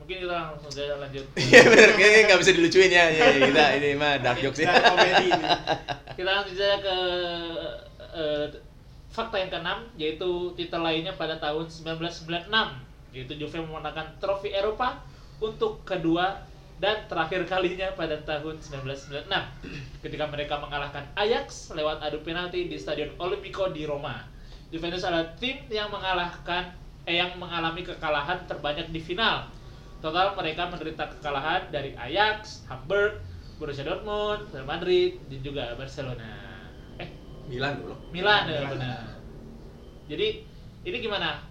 Mungkin kita langsung saja lanjut. [laughs] Iya benar, kayaknya nggak bisa dilucuin ya. ya, ya, kita ini mah dark jokes ya. Komedi ini. [laughs] Kita langsung saja ke eh, fakta yang keenam yaitu titel lainnya pada tahun 1996 yaitu Juve memenangkan trofi Eropa untuk kedua dan terakhir kalinya pada tahun 1996 [clears throat] ketika mereka mengalahkan Ajax lewat adu penalti di Stadion Olimpico di Roma. Juventus adalah tim yang mengalahkan eh yang mengalami kekalahan terbanyak di final. Total mereka menderita kekalahan dari Ajax, Hamburg, Borussia Dortmund, Real Madrid, dan juga Barcelona. Eh, Milan dulu. Milan ya Milan. benar. Jadi ini gimana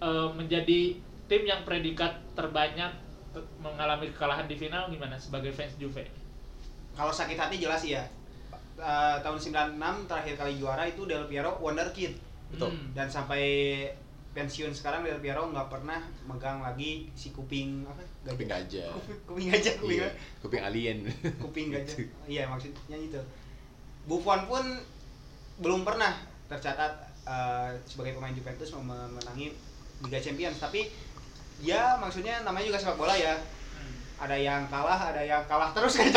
Eh, menjadi tim yang predikat terbanyak te- mengalami kekalahan di final gimana sebagai fans Juve? Kalau sakit hati jelas ya. Eh, tahun 96 terakhir kali juara itu Del Piero wonderkid Betul. Hmm. dan sampai pensiun sekarang Del Piero nggak pernah megang lagi si kuping apa Kuping gajah. [laughs] kuping, kuping gajah kuping, Iya, kuping alien. kuping [laughs] gajah iya maksudnya itu Buffon pun belum pernah tercatat eh, sebagai pemain Juventus memenangi Liga Champions tapi ya maksudnya namanya juga sepak bola ya Hmm. ada yang kalah ada yang kalah terus kan [laughs]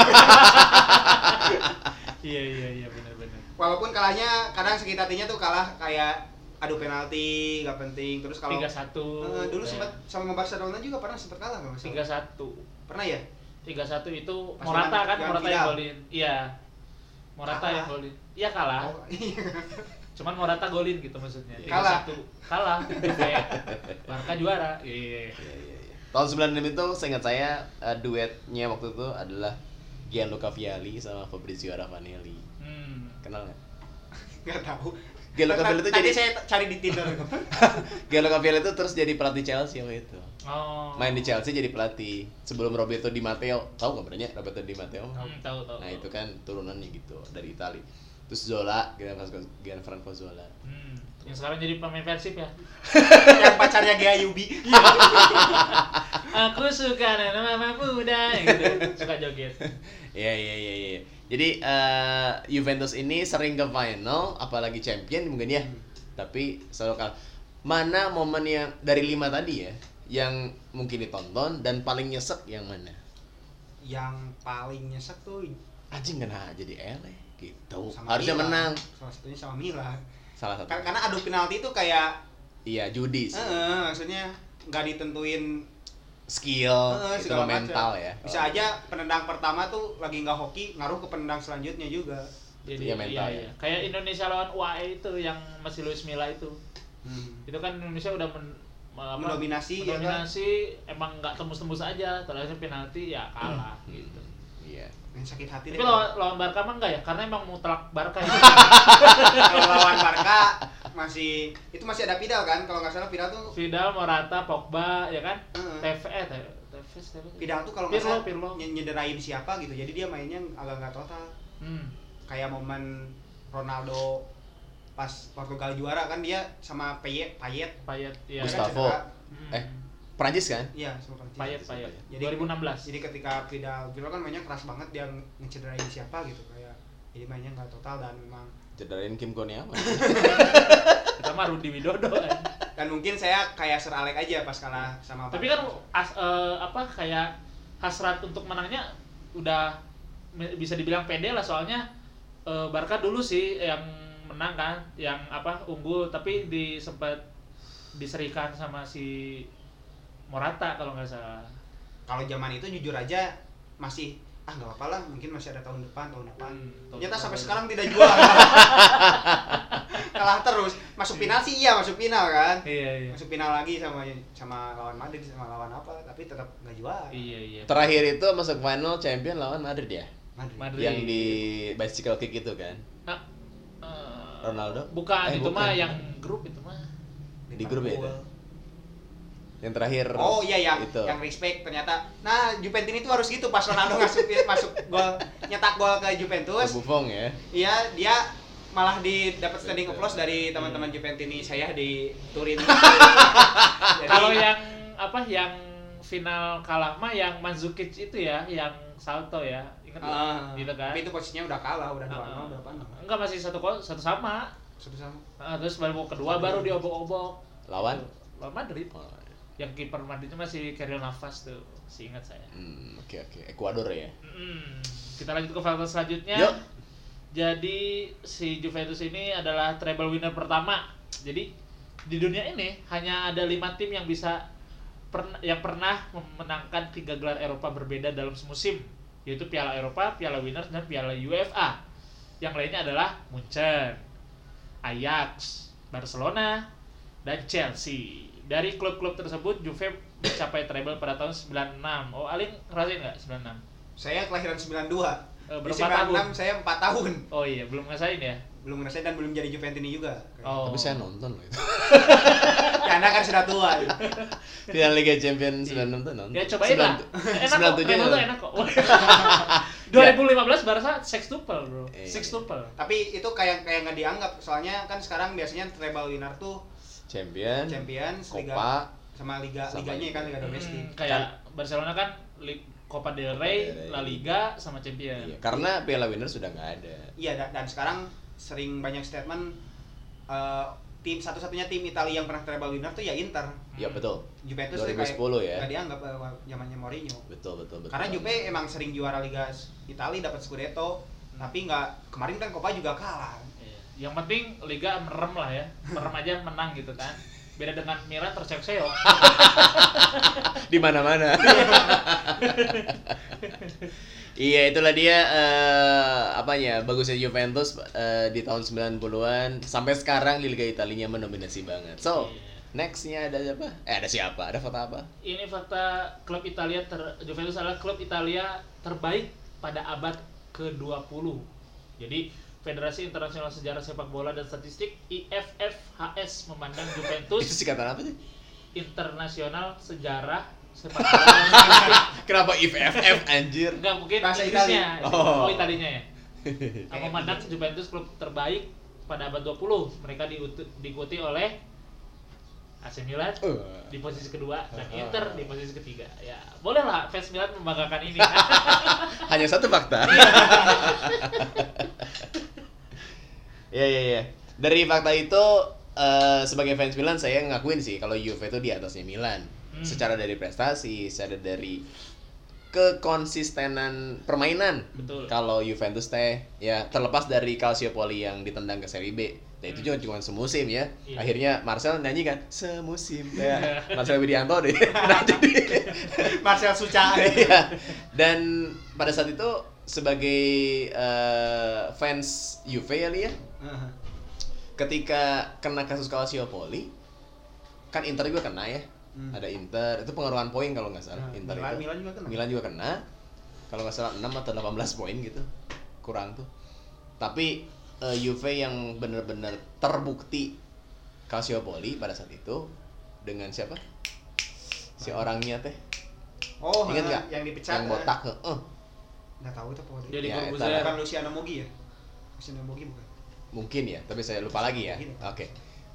Iya iya iya benar-benar. Walaupun kalahnya kadang sakit hatinya tuh kalah kayak adu penalti nggak penting terus kalau Tiga satu. Eh, dulu sempat sama Barcelona juga pernah sempat kalah nggak Iya. tiga satu. pernah ya Tiga satu itu Pas Morata kan zaman Morata yang golin. Iya. Morata Kalah. yang golin. Iya kalah. Oh, iya. [laughs] Cuman Morata golin gitu maksudnya. Kalah. 3-1. Kalah. [laughs] Kayak Barca juara. Iya. Iya, iya, iya. Tahun 96 itu seingat saya eh, duetnya waktu itu adalah Gianluca Vialli sama Fabrizio Ravanelli. Kenal nggak? nggak tahu Gianluca Vialli itu tadi jadi saya cari di Tinder [laughs] Gianluca Vialli itu terus jadi pelatih Chelsea waktu itu. Oh. Main di Chelsea jadi pelatih sebelum Roberto Di Matteo. Tahu nggak berarti Roberto Di Matteo? Hmm, tahu tahu. Nah itu kan turunannya gitu dari Itali. Terus Zola, Gianfranco Gianfranco Zola. Hmm. Yang sekarang jadi pemain Persib ya. [laughs] yang pacarnya Gea Yubi [laughs] Aku suka nama muda gitu. Suka joget. Iya iya iya iya. Jadi eh, Juventus ini sering ke final, apalagi champion mungkin ya. Tapi selalu kalah. Mana momen yang dari lima tadi ya, yang mungkin ditonton dan paling nyesek yang mana? yang paling nyesek tuh Anjing kena jadi ele gitu. sama Harusnya Milan. menang. salah satunya sama Milan Salah satu. Kar- karena adu penalti itu kayak Iya judi sih. eh, maksudnya nggak ditentuin Skill, eh, itu mental ya. bisa Oh. aja penendang pertama tuh lagi nggak hoki ngaruh ke penendang selanjutnya juga Jadi Iya, mental iya, ya. iya. Kayak Indonesia lawan UAE itu yang masih Luis Milla itu. Itu kan Indonesia udah men, apa, Mendominasi, ya kan? mendominasi emang nggak tembus-tembus aja terakhir penalti ya kalah gitu Iya. Yang sakit hati tapi deh lawan, lawan Barca mah enggak ya karena emang mutlak Barca ya [laughs] kalau lawan Barca masih itu masih ada Vidal kan kalau nggak salah Vidal tuh Vidal, Morata, Pogba ya kan Heeh. TV eh Tevez. Vidal tuh kalau nggak salah Pirlo nyederain siapa gitu jadi dia mainnya agak nggak total hmm. kayak momen Ronaldo pas Portugal juara kan dia sama Payet Payet Payet ya. Gustavo. cedera. Hmm. Eh, Prancis kan? iya sama Prancis. Payet Payet. Jadi- 2016. jadi ketika Vidal Vidal kan mainnya keras banget dia ngecederain siapa gitu kayak jadi mainnya nggak total dan memang Cederain Kim Kurniawan. Kita [laughs] mah Rudi Widodo kan. dan mungkin saya kayak Sir Alex aja pas kalah sama Tapi kan as- eh, apa kayak hasrat untuk menangnya udah bisa dibilang pede lah soalnya eh, Barca dulu sih yang menang kan, yang apa unggul tapi di sempat diserikan sama si Morata kalau nggak salah. kalau zaman itu jujur aja masih ah nggak apa-apa lah mungkin masih ada tahun depan tahun depan Hmm, tahun ternyata depan. sampai sekarang tidak juara [laughs] kalah terus masuk final sih iya masuk final kan Iya iya. masuk final lagi sama sama lawan Madrid sama lawan apa tapi tetap nggak juara Iya iya. Terakhir itu masuk final champion lawan Madrid ya. Madrid. Madrid. Yang di bicycle kick itu kan. Nah, eh, Ronaldo? Bukan Eh, itu mah bukan. yang grup itu mah. Di grup ya, Liverpool. Yang terakhir Oh iya yang itu. yang respect ternyata. Nah Juventus itu harus gitu pas Ronaldo masuk [laughs] masuk gol nyetak gol ke Juventus. Buffon ya. Iya dia malah di dapat standing applause dari teman-teman Juventus ini saya di Turin. [laughs] Jadi, Kalau yang apa yang final kalah mah yang Mandzukic itu ya, yang salto ya. Ingat? Ah, gitu kan? Tapi itu posisinya udah kalah, udah dua nol berapa nol? Enggak masih satu satu sama. Satu sama. Ah, terus baru mau kedua baru diobok-obok. Lawan? Lawan Madrid. Oh, Yang kiper Madridnya masih Keryl Navas tuh, seingat saya. Hmm, oke oke. Ekuador ya. Hmm, kita lanjut ke fakta selanjutnya. Yuk. Jadi si Juventus ini adalah treble winner pertama. Jadi di dunia ini hanya ada lima tim yang bisa pern- yang pernah memenangkan tiga gelar Eropa berbeda dalam semusim, yaitu Piala Eropa, Piala Winners dan Piala UEFA. Yang lainnya adalah Munchen, Ajax, Barcelona, dan Chelsea. Dari klub-klub tersebut Juve mencapai treble pada tahun 96. Oh, Alin ngerasain nggak 96? Saya kelahiran 92. Eh, Di berapa 96 tahun? saya 4 tahun. Oh iya, belum ngerasain ya? Belum ngerasain dan belum jadi Juventus ini juga. Oh. Tapi saya nonton loh itu. [laughs] Ya Anda kan sudah tua. [laughs] Final Liga Champions 96 tuh nonton. Ya cobain lah. [laughs] Enak kok, 97 treble tuh ya. enak kok. 2015 Barca sextuple, Bro. Iya. Sextuple. Tapi itu kayak kayak nggak dianggap soalnya kan sekarang biasanya treble winner tuh Champion, Champions, Liga Copa, sama liga Sama liganya Liga. kan liga domestik. Hmm, kayak Barcelona kan Copa del Rey, Copa del Rey. La Liga sama Champion. Iya, karena Piala Winners sudah nggak ada. Iya dan, dan sekarang sering banyak statement eh, tim satu-satunya tim Italia yang pernah treble winner tuh ya Inter. Ya betul. Juventus tuh 2010 ya. nggak dianggap eh, zamannya Mourinho. Betul betul betul. Karena Juve emang sering juara Liga Italia dapat Scudetto, tapi nggak kemarin kan Coppa juga kalah. Yang penting Liga merem lah ya. Merem aja menang gitu kan. Beda dengan Milan terseok-seok. [laughs] di mana-mana. [laughs] iya, itulah dia eh, apanya bagusnya Juventus eh, di tahun 90-an sampai sekarang di Liga Italinya mendominasi banget. So, Iya. nextnya ada siapa? Eh, ada siapa? Ada foto apa? Ini fakta klub Italia ter Juventus adalah klub Italia terbaik pada abad ke-20. Jadi Federasi Internasional Sejarah Sepak Bola dan Statistik IFFHS memandang [laughs] Itu Juventus singkatan apa sih? Internasional Sejarah Sepak [laughs] Bola dan Statistik. Kenapa if FF anjir? Enggak mungkin Bahasa Inggrisnya. Oh. Oh, Italinya ya. [laughs] Yang memandang Juventus klub terbaik pada abad 20. Mereka diikuti oleh AC Milan Uh. di posisi kedua dan Inter di posisi ketiga. Ya, bolehlah fans Milan membanggakan ini. Hanya satu fakta. Iya iya iya. Dari fakta itu eh, sebagai fans Milan saya ngakuin sih kalau Juve itu di atasnya Milan. Hmm. Secara dari prestasi, secara dari kekonsistenan permainan. Betul. Kalau Juventus teh ya terlepas dari Calciopoli yang ditendang ke Serie B. Nah itu juga cuma semusim ya. Iya. Akhirnya Marcel nyanyi kan semusim kayak [laughs] Marcel Widianto deh. [laughs] nah, jadi Marcel Suca. [laughs] Iya. Dan pada saat itu sebagai eh, fans Juve ya Li ya, ketika kena kasus Calciopoli, kan Inter juga kena ya. Hmm. Ada Inter, itu pengaruhan poin kalau nggak salah. Nah, Inter Milan- itu. Milan juga kena. Milan juga kena. Kalau nggak salah 6 atau 18 poin gitu. Kurang tuh. Tapi eh, Juve yang benar-benar terbukti Calciopoli pada saat itu dengan siapa? Si orangnya teh. Oh, Ingat nggak? yang dipecat. Yang botak. heeh. Nggak tahu itu apa. Jadi Ya, Corbuzier. Bukan Luciano Mugi ya? Vincent Bogi bukan Mungkin ya, tapi saya lupa lagi ya. Mungkin. Oke.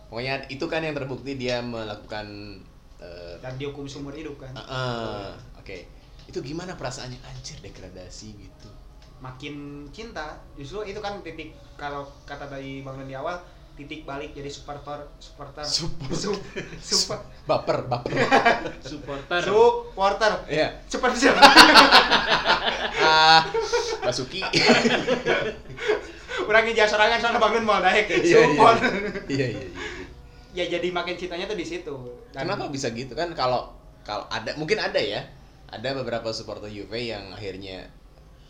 Pokoknya itu kan yang terbukti dia melakukan eh, dan dihukum seumur hidup kan ah, ah, Oke. Itu gimana perasaannya anjir degradasi gitu. makin cinta justru itu kan titik kalau kata dari bang di awal titik balik jadi supporter supporter Support. Su- super Baper, baper. supporter supporter Iya. seperti siapa Ah, Basuki. orang ngejar sorangan soalnya bangun mau naik Iya, iya. support Iya, iya, iya. ya jadi makin cintanya tuh di situ Dan- Kenapa bisa gitu kan kalau kalau ada mungkin ada ya. Ada beberapa supporter Juve yang akhirnya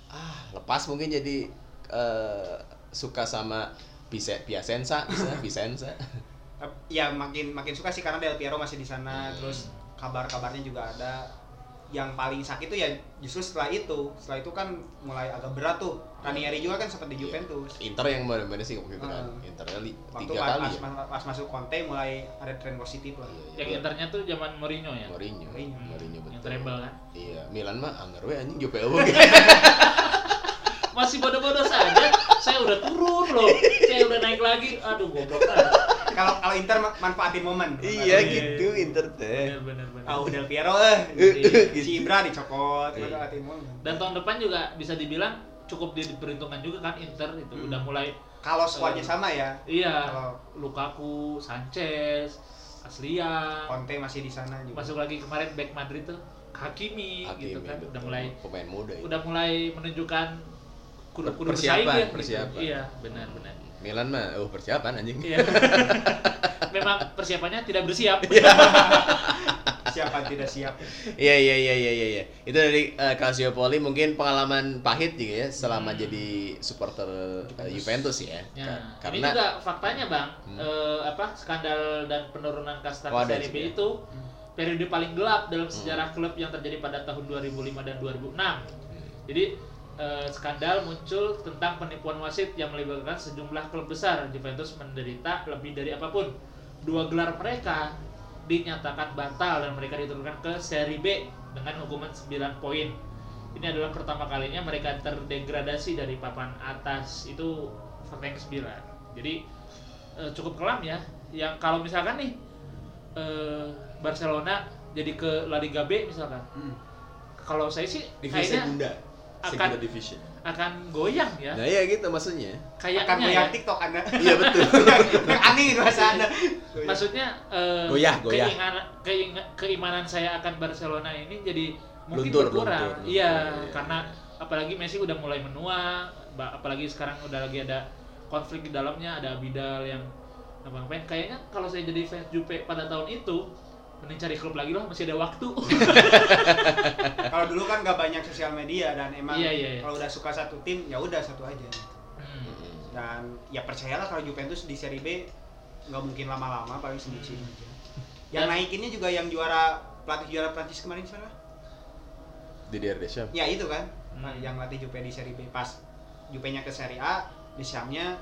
ah lepas mungkin jadi eh, suka sama Pise- Piacenza, misalnya Vicenza. ya makin makin suka sih karena Del Piero masih di sana Hmm. terus kabar-kabarnya juga ada yang paling sakit tuh ya justru setelah itu setelah itu kan mulai agak berat tuh Ranieri juga kan sempat di Juventus Inter yang benar-benar sih waktu itu kan. Hmm. Inter li- waktu tiga pas, kali pas, ya. pas- pas masuk Conte mulai ada tren positif lah Iya, iya. yang internya tuh zaman Mourinho ya Mourinho. Mourinho. Mourinho betul. yang treble kan Iya, Milan mah anggar we anjing Juve. [laughs] masih bodoh-bodoh saja. Saya udah turun loh. Saya udah naik lagi. Aduh goblok kalau kalau Inter ma- manfaatin momen. Iya Iya, gitu Inter teh. Oh, Del Piero eh. [laughs] Gitu. si Ibra dicopot Iya. manfaatin momen. Dan tahun depan juga bisa dibilang cukup diperhitungkan juga kan Inter itu. Hmm. udah mulai kalau squadnya Eh, sama ya? iya. Kalau- Lukaku Sanchez Aslian Conte masih di sana juga. Masuk lagi kemarin back Madrid tuh Hakimi, Hakimi, gitu kan betul. udah mulai pemain muda ya. udah mulai menunjukkan kudu kudu Persiapan, bersaing ya, gitu. persiapan. iya benar benar Milan mah oh persiapan anjing. iya [laughs] memang persiapannya tidak bersiap [laughs] siapa tidak siap Iya iya iya iya iya iya. Itu dari uh, Calciopoli mungkin pengalaman pahit juga ya selama Hmm. jadi supporter uh, Juventus ya. Ya, Ka- ini karena juga faktanya bang, Hmm. eh, apa skandal dan penurunan kasta Oh, Serie B juga. itu periode paling gelap Hmm. dalam sejarah klub yang terjadi pada tahun 2005 dan 2006. Jadi eh, skandal muncul tentang penipuan wasit yang melibatkan sejumlah klub besar. Juventus menderita lebih dari apa pun. Dua gelar mereka dinyatakan batal dan mereka diturunkan ke Serie B dengan hukuman 9 poin. Ini adalah pertama kalinya mereka terdegradasi dari papan atas. Itu yang ke-9. Jadi eh, cukup kelam ya. Yang kalau misalkan nih eh, Barcelona jadi ke La Liga B misalkan. Hmm. Kalau saya sih divisi kayaknya Segunda. Akan- division. akan goyang ya. Nah, iya gitu maksudnya. Kayaknya akan ya. goyang TikTok anda Iya betul. [laughs] yang aneh itu bahasa anda [laughs] Maksudnya eh, Goyah, keimanan saya akan Barcelona ini jadi mungkin Luntur, berkurang. luntur, luntur, Iya, iya. karena apalagi Messi udah mulai menua, apalagi sekarang udah lagi ada konflik di dalamnya, ada Abidal yang ngapain Kayaknya kalau saya jadi fans Juve pada tahun itu mending cari klub lagi lah, masih ada waktu. [laughs] kalau dulu kan gak banyak sosial media dan emang Iya, iya, iya. kalau udah suka satu tim ya udah satu aja Hmm. dan ya percayalah kalau Juventus di Serie B nggak mungkin lama-lama paling semusim aja yang Dan- naikinnya juga yang juara pelatih juara Prancis kemarin siapa Didier Deschamps. ya itu kan Hmm. yang latih Juve di Serie B pas Juve-nya ke Serie A Deschamps-nya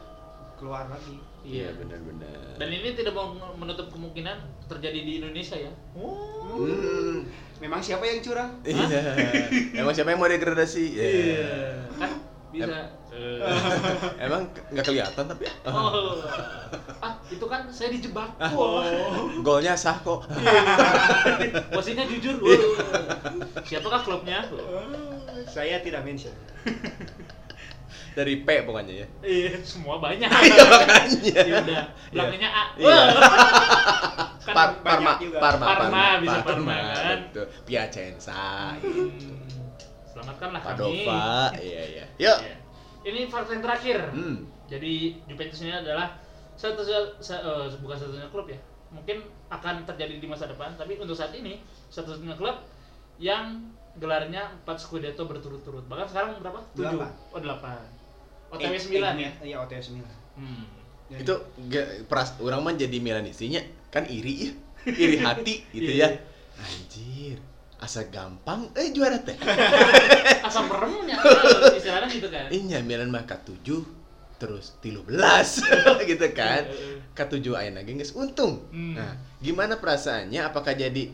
keluar lagi Iya benar-benar. Dan ini tidak mau menutup kemungkinan terjadi di Indonesia ya. Hmm. memang siapa yang curang [laughs] Iya. Emang siapa yang mau degradasi? Iya. Kan bisa. [laughs] Emang nggak kelihatan tapi. Oh. Ah, itu kan saya dijebak. Ah. Oh. Golnya sah kok. Wasitnya jujur. Oh. Siapakah klubnya? saya tidak mention Dari P pokoknya ya. Iya, semua banyak. [laughs] Iya makanya. Ya udah, belakangnya A. Iya. Wah. [laughs] Kan Par banyak Parma, juga. Parma, Parma, bisa Parma, kan? Betul. Piacenza, Hmm. Selamatkanlah kami. Padova, iya iya. Yuk. Iya. Ini fakta yang terakhir. Hmm. Jadi Juventus ini adalah satu sa- eh, bukan satunya klub ya. Mungkin akan terjadi di masa depan, tapi untuk saat ini satu-satunya klub yang gelarnya 4 Scudetto berturut-turut. Bahkan sekarang berapa? 7. Delapan. Oh, 8. OTW Eh, 9 eh, ya. iya OTW 9 Hmm. Jadi- Itu ge- peras orang mah jadi Milanisinya kan iri ya. [laughs] Iri hati gitu ya. Iya. Anjir. Asa gampang eh juara teh. [laughs] Asam meremnya istilahnya gitu kan. Inya Milan mah K7 terus 13 [laughs] gitu kan. Heeh. K7 ayeuna ge geus untung. Hmm. Nah, gimana perasaannya apakah jadi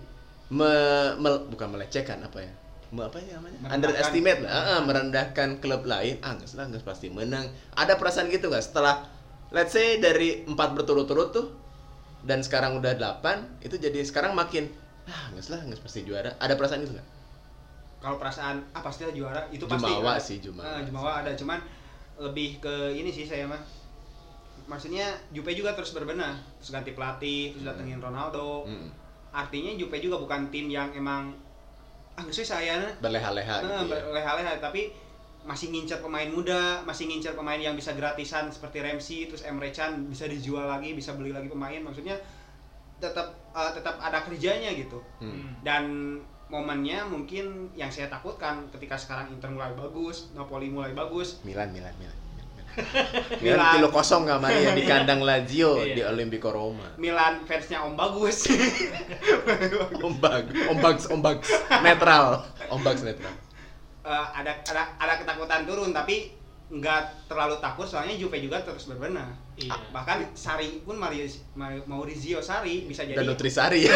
me, mel- bukan melecehkan apa ya? Apa ya namanya? Merendahkan. underestimate lah. Ah, ah, merendahkan klub lain. Ah nggak lah nggak pasti menang. Ada perasaan gitu nggak? Setelah let's say dari empat berturut-turut tuh dan sekarang udah delapan itu jadi sekarang makin ah nggak lah nggak pasti juara. Ada perasaan gitu nggak? Kalau perasaan ah pastilah juara itu pasti Jumawa ada. sih, Jumawa. Eh, Jumawa ada cuman lebih ke ini sih saya mah. Maksudnya Jupe juga terus berbenah. Terus ganti pelatih terus datengin Ronaldo. Mm. artinya Jupe juga bukan tim yang emang ah nggak sih saya berleha-leha Eh, gitu ya berleha-leha tapi masih ngincer pemain muda, masih ngincer pemain yang bisa gratisan seperti Ramsey, terus Emre Can bisa dijual lagi, bisa beli lagi pemain. Maksudnya tetap eh, tetap ada kerjanya gitu. Hmm. Dan momennya mungkin yang saya takutkan ketika sekarang Inter mulai bagus, Napoli mulai bagus, Milan Milan Milan Milan. Milan tilu kosong kamari ya di kandang Lazio Iya. di Olimpico Roma Milan fansnya Om Bagus. [laughs] ombak ombak ombak netral ombak netral Eh, ada ada ada ketakutan turun tapi nggak terlalu takut soalnya Juve juga terus berbenah. Iya. Bahkan Sari pun Mario, Mario- Maurizio Sari bisa jadi dan Nutrisari ya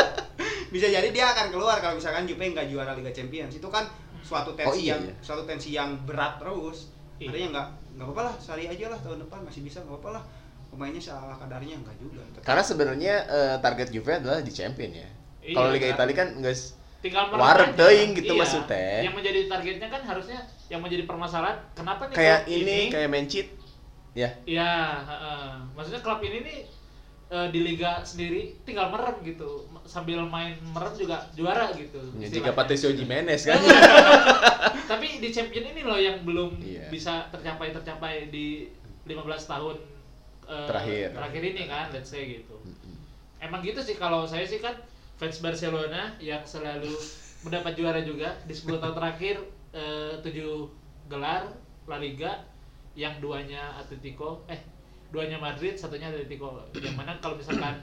[laughs] bisa jadi dia akan keluar kalau misalkan Juve nggak juara Liga Champions itu kan suatu tensi Oh, iya, yang iya. suatu tensi yang berat terus Iya. artinya nggak nggak apa-apa lah Sari aja lah tahun depan masih bisa nggak apa-apa lah pemainnya salah kadarnya nggak juga Tetap- karena sebenarnya eh, target Juve adalah di champion ya Iya, kalau Liga kan. Italia kan guys tinggal aja. teuing gitu Iya. maksudnya. yang menjadi targetnya kan harusnya yang menjadi permasalahan kenapa nih kayak klub ini kayak Mencit ya ya heeh. maksudnya klub ini nih eh, di liga sendiri tinggal merem gitu sambil main merem juga juara gitu. Ya, jika Patricio Jimenez kan. [laughs] Tapi di champion ini loh yang belum Iya. bisa tercapai tercapai di 15 tahun eh, Terakhir. terakhir ini kan let's say gitu. Emang gitu sih kalau saya sih kan fans Barcelona yang selalu [laughs] mendapat juara juga di 10 tahun terakhir eh, 7 gelar La Liga yang duanya Atletico eh duanya Madrid satunya Atletico. Yang mana kalau misalkan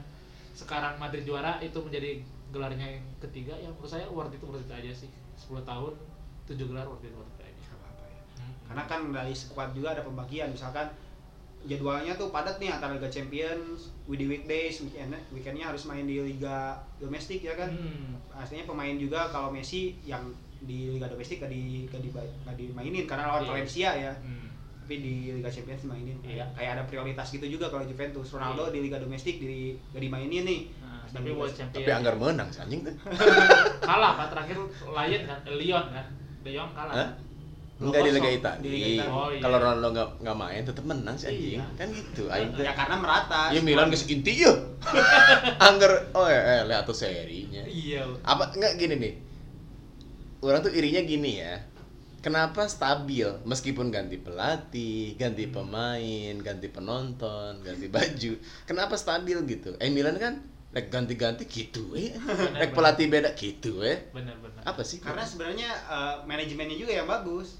sekarang Madrid juara itu menjadi gelarnya yang ketiga ya menurut saya worth itu worth it aja sih 10 tahun 7 gelar worth it worth it aja apa-apa ya. Hmm. karena kan dari squad juga ada pembagian misalkan jadwalnya tuh padat nih antara Liga Champions, di weekdays, weekend weekendnya harus main di Liga domestik ya kan. Hmm. Artinya pemain juga kalau Messi yang di Liga domestik gak, di, gak, di, gak dimainin karena lawan Iya. Valencia ya. Hmm. Tapi di Liga Champions dimainin. Iya. Kayak ada prioritas gitu juga kalau Juventus. Ronaldo Iya. di Liga domestik di, gak dimainin nih. Nah, tapi Liga- buat champion tapi anggar menang sih, anjing tuh [laughs] kalah pak terakhir Lion kan eh, Lyon kan De Jong kalah Hah? kan? Enggak di Liga. Italia. Oh, iya. Kalau Ronaldo nggak nggak main tetap menang sih anjing. Iya. Kan gitu. Aing. Ya karena merata. Ya Milan geus inti ya. [laughs] Angger oh ya eh, lihat tuh serinya. iya Apa enggak gini nih. Orang tuh irinya gini ya. Kenapa stabil meskipun ganti pelatih, ganti pemain, ganti penonton, ganti baju. Kenapa stabil gitu? Eh Milan kan rek ganti-ganti gitu eh. Rek pelatih beda gitu eh. benar-benar Apa sih? Karena sebenarnya eh, manajemennya juga yang bagus.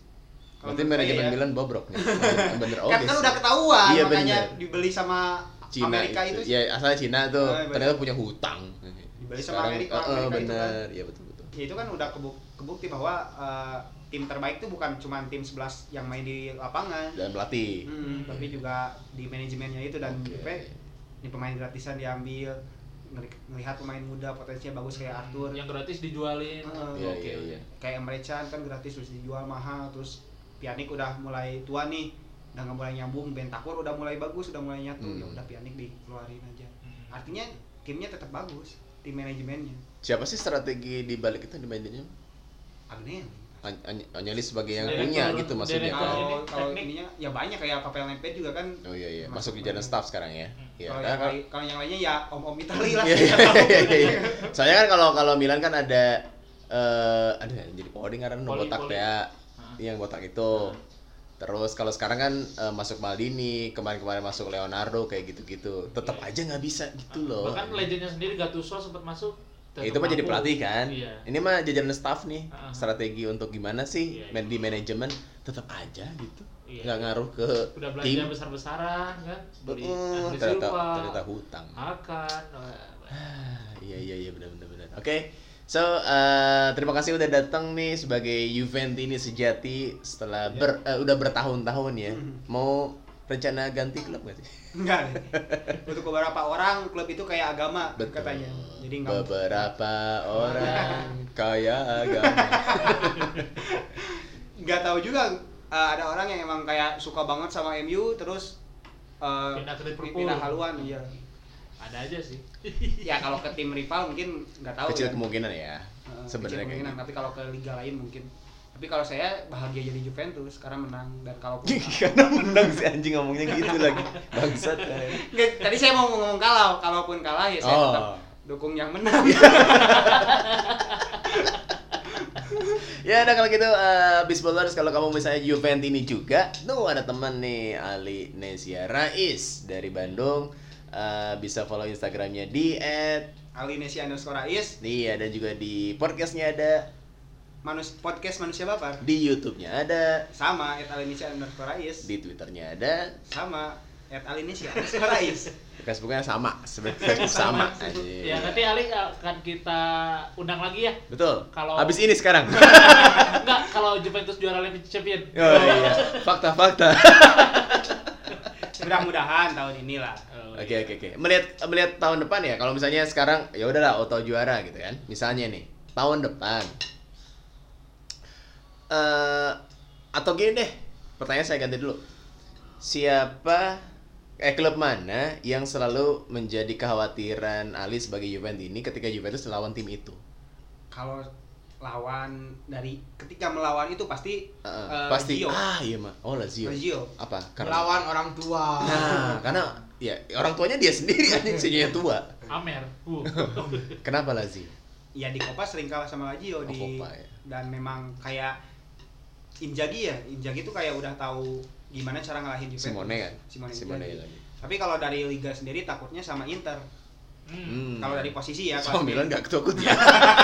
Kalau Berarti manajemen ya. Milan bobrok nih. [laughs] Bener oke. kan kan sih. udah ketahuan Iya, makanya bener. dibeli sama Cina Amerika itu. itu, Ya asalnya Cina tuh bener. ternyata punya hutang. Dibeli sama Amerika, eh, eh, Amerika itu bener. Iya betul betul. ya itu kan udah kebuk- kebukti bahwa eh, tim terbaik itu bukan cuma tim 11 yang main di lapangan Dan pelatih. Hmm, tapi juga di manajemennya itu dan. Juve ini pemain gratisan diambil ngelihat pemain muda potensinya bagus kayak Arthur yang gratis dijualin Heeh. Iya Oke, iya iya. kayak Emre Can kan gratis terus dijual mahal terus Pjanic udah mulai tua nih udah nggak mulai nyambung Bentakur udah mulai bagus udah mulai nyatu Hmm. ya udah Pjanic dikeluarin aja Hmm. artinya timnya tetap bagus tim manajemennya Siapa sih strategi di balik itu di manajemen? Agnel An- An- Anyalis sebagai yang Direktur- punya gitu maksudnya direktur kan. kalau kalau ininya ya banyak kayak Papel Nempet juga kan Oh iya iya, Masuk masuk di jalan staff sekarang ya. Iya. kalau kan- yang, lain- kalau yang lainnya ya om-om Itali lah Iya saya [laughs] iya iya, iya. Soalnya kan kalau kalau Milan kan ada eh ada yang jadi coding karena no Poli, botak poli. ya. Ah. Yang botak itu. Terus kalau sekarang kan eh, masuk Maldini, kemarin-kemarin masuk Leonardo kayak gitu-gitu. Tetap aja nggak bisa gitu loh. bahkan legendnya sendiri Gattuso sempat masuk Ya, itu mah jadi pelatih kan. iya Ini mah jajaran staff nih. Ah. Strategi untuk gimana sih Iya, main di manajemen tetap aja gitu. Iya. Nggak ngaruh ke udah belanja tim. besar-besaran kan beli Andre ternyata ternyata hutang. akan Ah, iya iya iya benar benar benar. Oke. So, eh, terima kasih udah datang nih sebagai Juventini sejati setelah ber, eh, udah bertahun-tahun ya. Mau rencana ganti klub gak sih? Enggak deh. Untuk beberapa orang klub itu kayak agama katanya. Jadi enggak beberapa orang [laughs] kaya agama. [laughs] nggak tahu juga eh, ada orang yang emang kayak suka banget sama MU terus eh, Pindah ke Liverpool. pindah haluan iya. Ada aja sih. [laughs] Ya kalau ke tim rival mungkin nggak tahu Kecil ya. kemungkinan ya. Eh, Sebenarnya kecil kayak kemungkinan, gitu. tapi kalau ke liga lain mungkin. Tapi kalau saya bahagia jadi Juventus karena menang dan kalaupun Karena menang si anjing ngomongnya gitu [laughs] lagi. Bangsat. eh. Nggak, tadi saya mau ngomong kalau kalaupun kalah ya saya Oh. tetap dukung yang menang. [laughs] Ya udah kalau gitu Bisballers kalau kamu misalnya Juventus ini juga tuh ada teman nih Ali Nesia Rais dari Bandung Eh, bisa follow Instagramnya di at Alinesia underscore iya dan juga di podcastnya ada manus podcast manusia baper di YouTube-nya ada sama at Alinesia underscore Ais di Twitternya ada sama at Alinesia underscore Ais. [laughs] Facebooknya sama sebenarnya sama aja. Ya nanti Ali akan kita undang lagi ya. betul Kalau- habis ini sekarang [laughs] Enggak, kalau Juventus juara Liga Champion. oh iya fakta fakta [laughs] Mudah-mudahan tahun ini lah. Oh, Oke iya. oke oke. Melihat melihat tahun depan ya. Kalau misalnya sekarang ya udahlah auto juara gitu kan. Misalnya nih tahun depan. Eh atau gini deh. Pertanyaan saya ganti dulu. Siapa eh klub mana yang selalu menjadi kekhawatiran Ali sebagai Juventus ini ketika Juventus melawan tim itu? Kalau lawan dari ketika melawan itu pasti Eh, eh, pasti Lazio. ah iya mah. Oh Lazio. Lazio. Apa? Melawan orang tua. Nah, karena ya orang tuanya dia sendiri anjing sih tua. Amer. [laughs] Uh. Kenapa Lazio? Ya di Copa sering kalah sama Lazio Oh, di Copa, ya. dan memang kayak Inzaghi ya. Inzaghi tuh kayak udah tahu gimana cara ngalahin Juventus. Simone kan? Simone, Simone lagi. Tapi kalau dari liga sendiri takutnya sama Inter. Hmm. Kalau dari posisi ya Sama. Milan gak takut ya.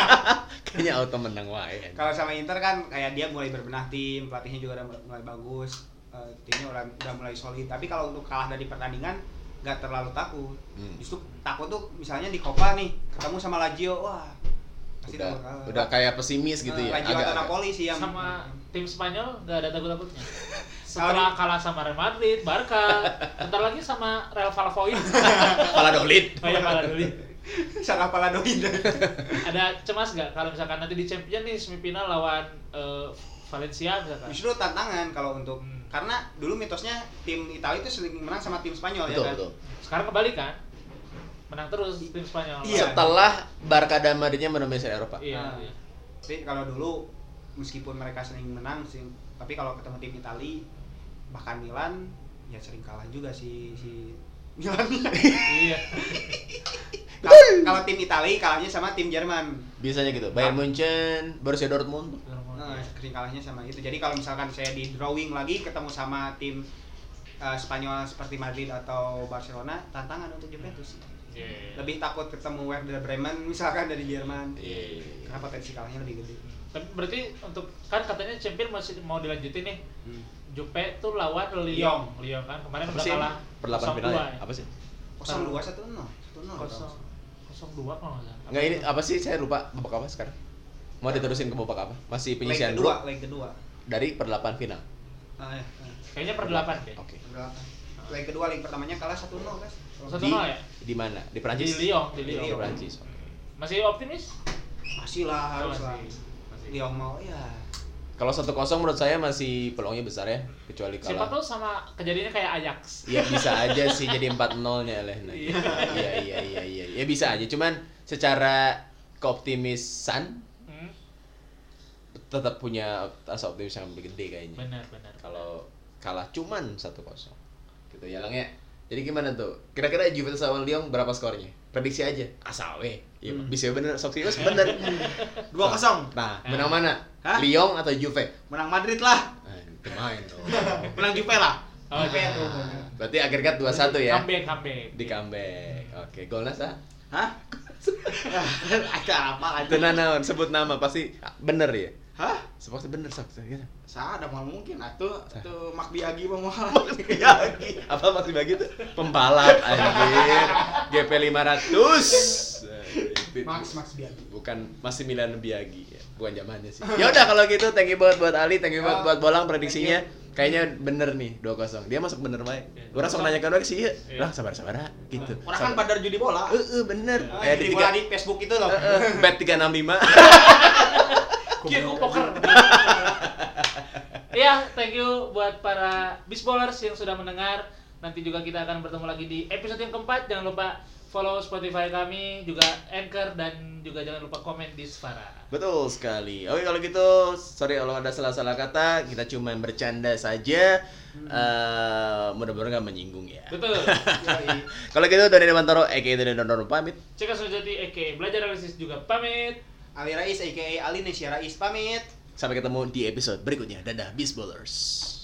[laughs] Kayaknya auto menang wae. Kalau sama Inter kan kayak dia mulai berbenah tim, pelatihnya juga udah mulai- bagus, eh, timnya udah, udah mulai solid. Tapi kalau untuk kalah dari pertandingan nggak terlalu takut. Hmm. Justru takut tuh misalnya di Copa nih ketemu sama Lazio, wah Udah, udah kayak pesimis gitu Eh, ya. Atau agak-agak. Napoli sih yang sama tim Spanyol nggak ada takut-takutnya. [laughs] Setelah kalah sama Real Madrid, Barca, [laughs] bentar lagi sama Real Valladolid. [laughs] Valladolid. Oh ya Valladolid. Salah pala doin. Ada cemas nggak kalau misalkan nanti di Champion nih semifinal lawan eh, Valencia misalkan? Justru tantangan kalau untuk Hmm. karena dulu mitosnya tim Italia itu sering menang sama tim Spanyol Betul, ya kan. betul. Sekarang kebalik kan? Menang terus tim Spanyol. Iya. Setelah Barca dan Madridnya mendominasi Eropa. Iya. Nah, iya. Tapi kalau dulu meskipun mereka sering menang sih, tapi kalau ketemu tim Italia bahkan Milan ya sering kalah juga si si Milan. Iya. [laughs] Kal- kalau tim Italia kalahnya sama tim Jerman. Biasanya gitu. Bayern Munchen, Borussia Dortmund. Nah, sering kalahnya sama itu. Jadi kalau misalkan saya di drawing lagi ketemu sama tim eh, Spanyol seperti Madrid atau Barcelona, tantangan untuk Juventus. Iya. Lebih takut ketemu Werder Bremen misalkan dari Jerman. Iya. Karena potensi kalahnya lebih gede. Tapi berarti untuk kan katanya Champion masih mau dilanjutin nih. Hmm. Jupe tuh lawan Lyon. Lyon kan kemarin Apa udah sih? kalah Perlapan 0-2 final ya. Apa sih? 02 1 0. 1 Kosong kosong dua kalau nggak salah. Enggak ini apa sih? Saya lupa babak apa sekarang. Mau diterusin ke babak apa? Masih penyisian kedua, grup leg kedua. dari perdelapan final. Ah, ya. Kayaknya per delapan kayak. Oke. Berdelapan. Leg kedua, leg pertamanya kalah 1-0 kan? Satu Di nol ya? Di mana? Di Di Prancis. Lyon, di Di Lyon. Prancis. Oke. Masih optimis? Masih lah, harus lah. Lyon mau ya. Kalau 1-0 menurut saya masih peluangnya besar ya, kecuali Siapa kalah. tahu sama kejadiannya kayak Ajax. Iya bisa [laughs] aja sih jadi 4-0-nya lah. Nah, Iya. Iya iya iya iya. Ya bisa aja, cuman secara keoptimisan Hmm, tetap punya rasa optimis yang lebih gede kayaknya. benar benar. Kalau kalah cuman 1-0. Gitu ya Lang ya. Jadi gimana tuh? Kira-kira Juventus lawan Lyon berapa skornya? Prediksi aja. Asal weh. Ya, Hmm. bisa bener sok serius bener. [laughs] 2-0. Nah, menang mana? Hah? Lyon atau Juve? Menang Madrid lah. Nah, itu main dong. [laughs] Menang Juve lah. Oh, Juve iya. tuh. Berarti agregat 2-1 ya. Comeback, comeback. Di comeback. Oke, golnya sah? Hah? Ada apa Itu naon, sebut nama pasti bener ya. Hah? Seperti bener sok. Gitu. Saya ada mau mungkin atuh atuh Mak Biagi mau mau. [laughs] Apa maksud bagi itu? Pembalap anjir. GP 500. Max Max Biar. Bukan masih Milan Biagi ya. Bukan zamannya sih. Ya udah kalau gitu thank you buat buat Ali, thank you buat buat Bolang prediksinya. kayaknya bener nih 2-0 dia masuk bener baik Iya, orang sok 2-0. nanya kan sih Iya. lah sabar sabar ah, gitu Orang kan badar judi bola. eh eh, bener Ah, eh di bola tiga di Facebook itu loh. eh, eh, bet 365 [laughs] Kia ku poker. Ya, thank you buat para bisballers yang sudah mendengar. Nanti juga kita akan bertemu lagi di episode yang keempat. Jangan lupa follow Spotify kami, juga Anchor dan juga jangan lupa komen di Spara. Betul sekali. Oke kalau gitu, sorry kalau ada salah-salah kata, kita cuma bercanda saja. Eh, mudah-mudahan nggak menyinggung ya. Betul. [laughs] Kalau gitu Doni Demantoro, aka Doni Demantoro pamit. Cek Sojati aka Belajar Analisis juga pamit. Ali Rais aka Ali Nesya Rais pamit. Sampai ketemu di episode berikutnya. Dadah, Beast Ballers.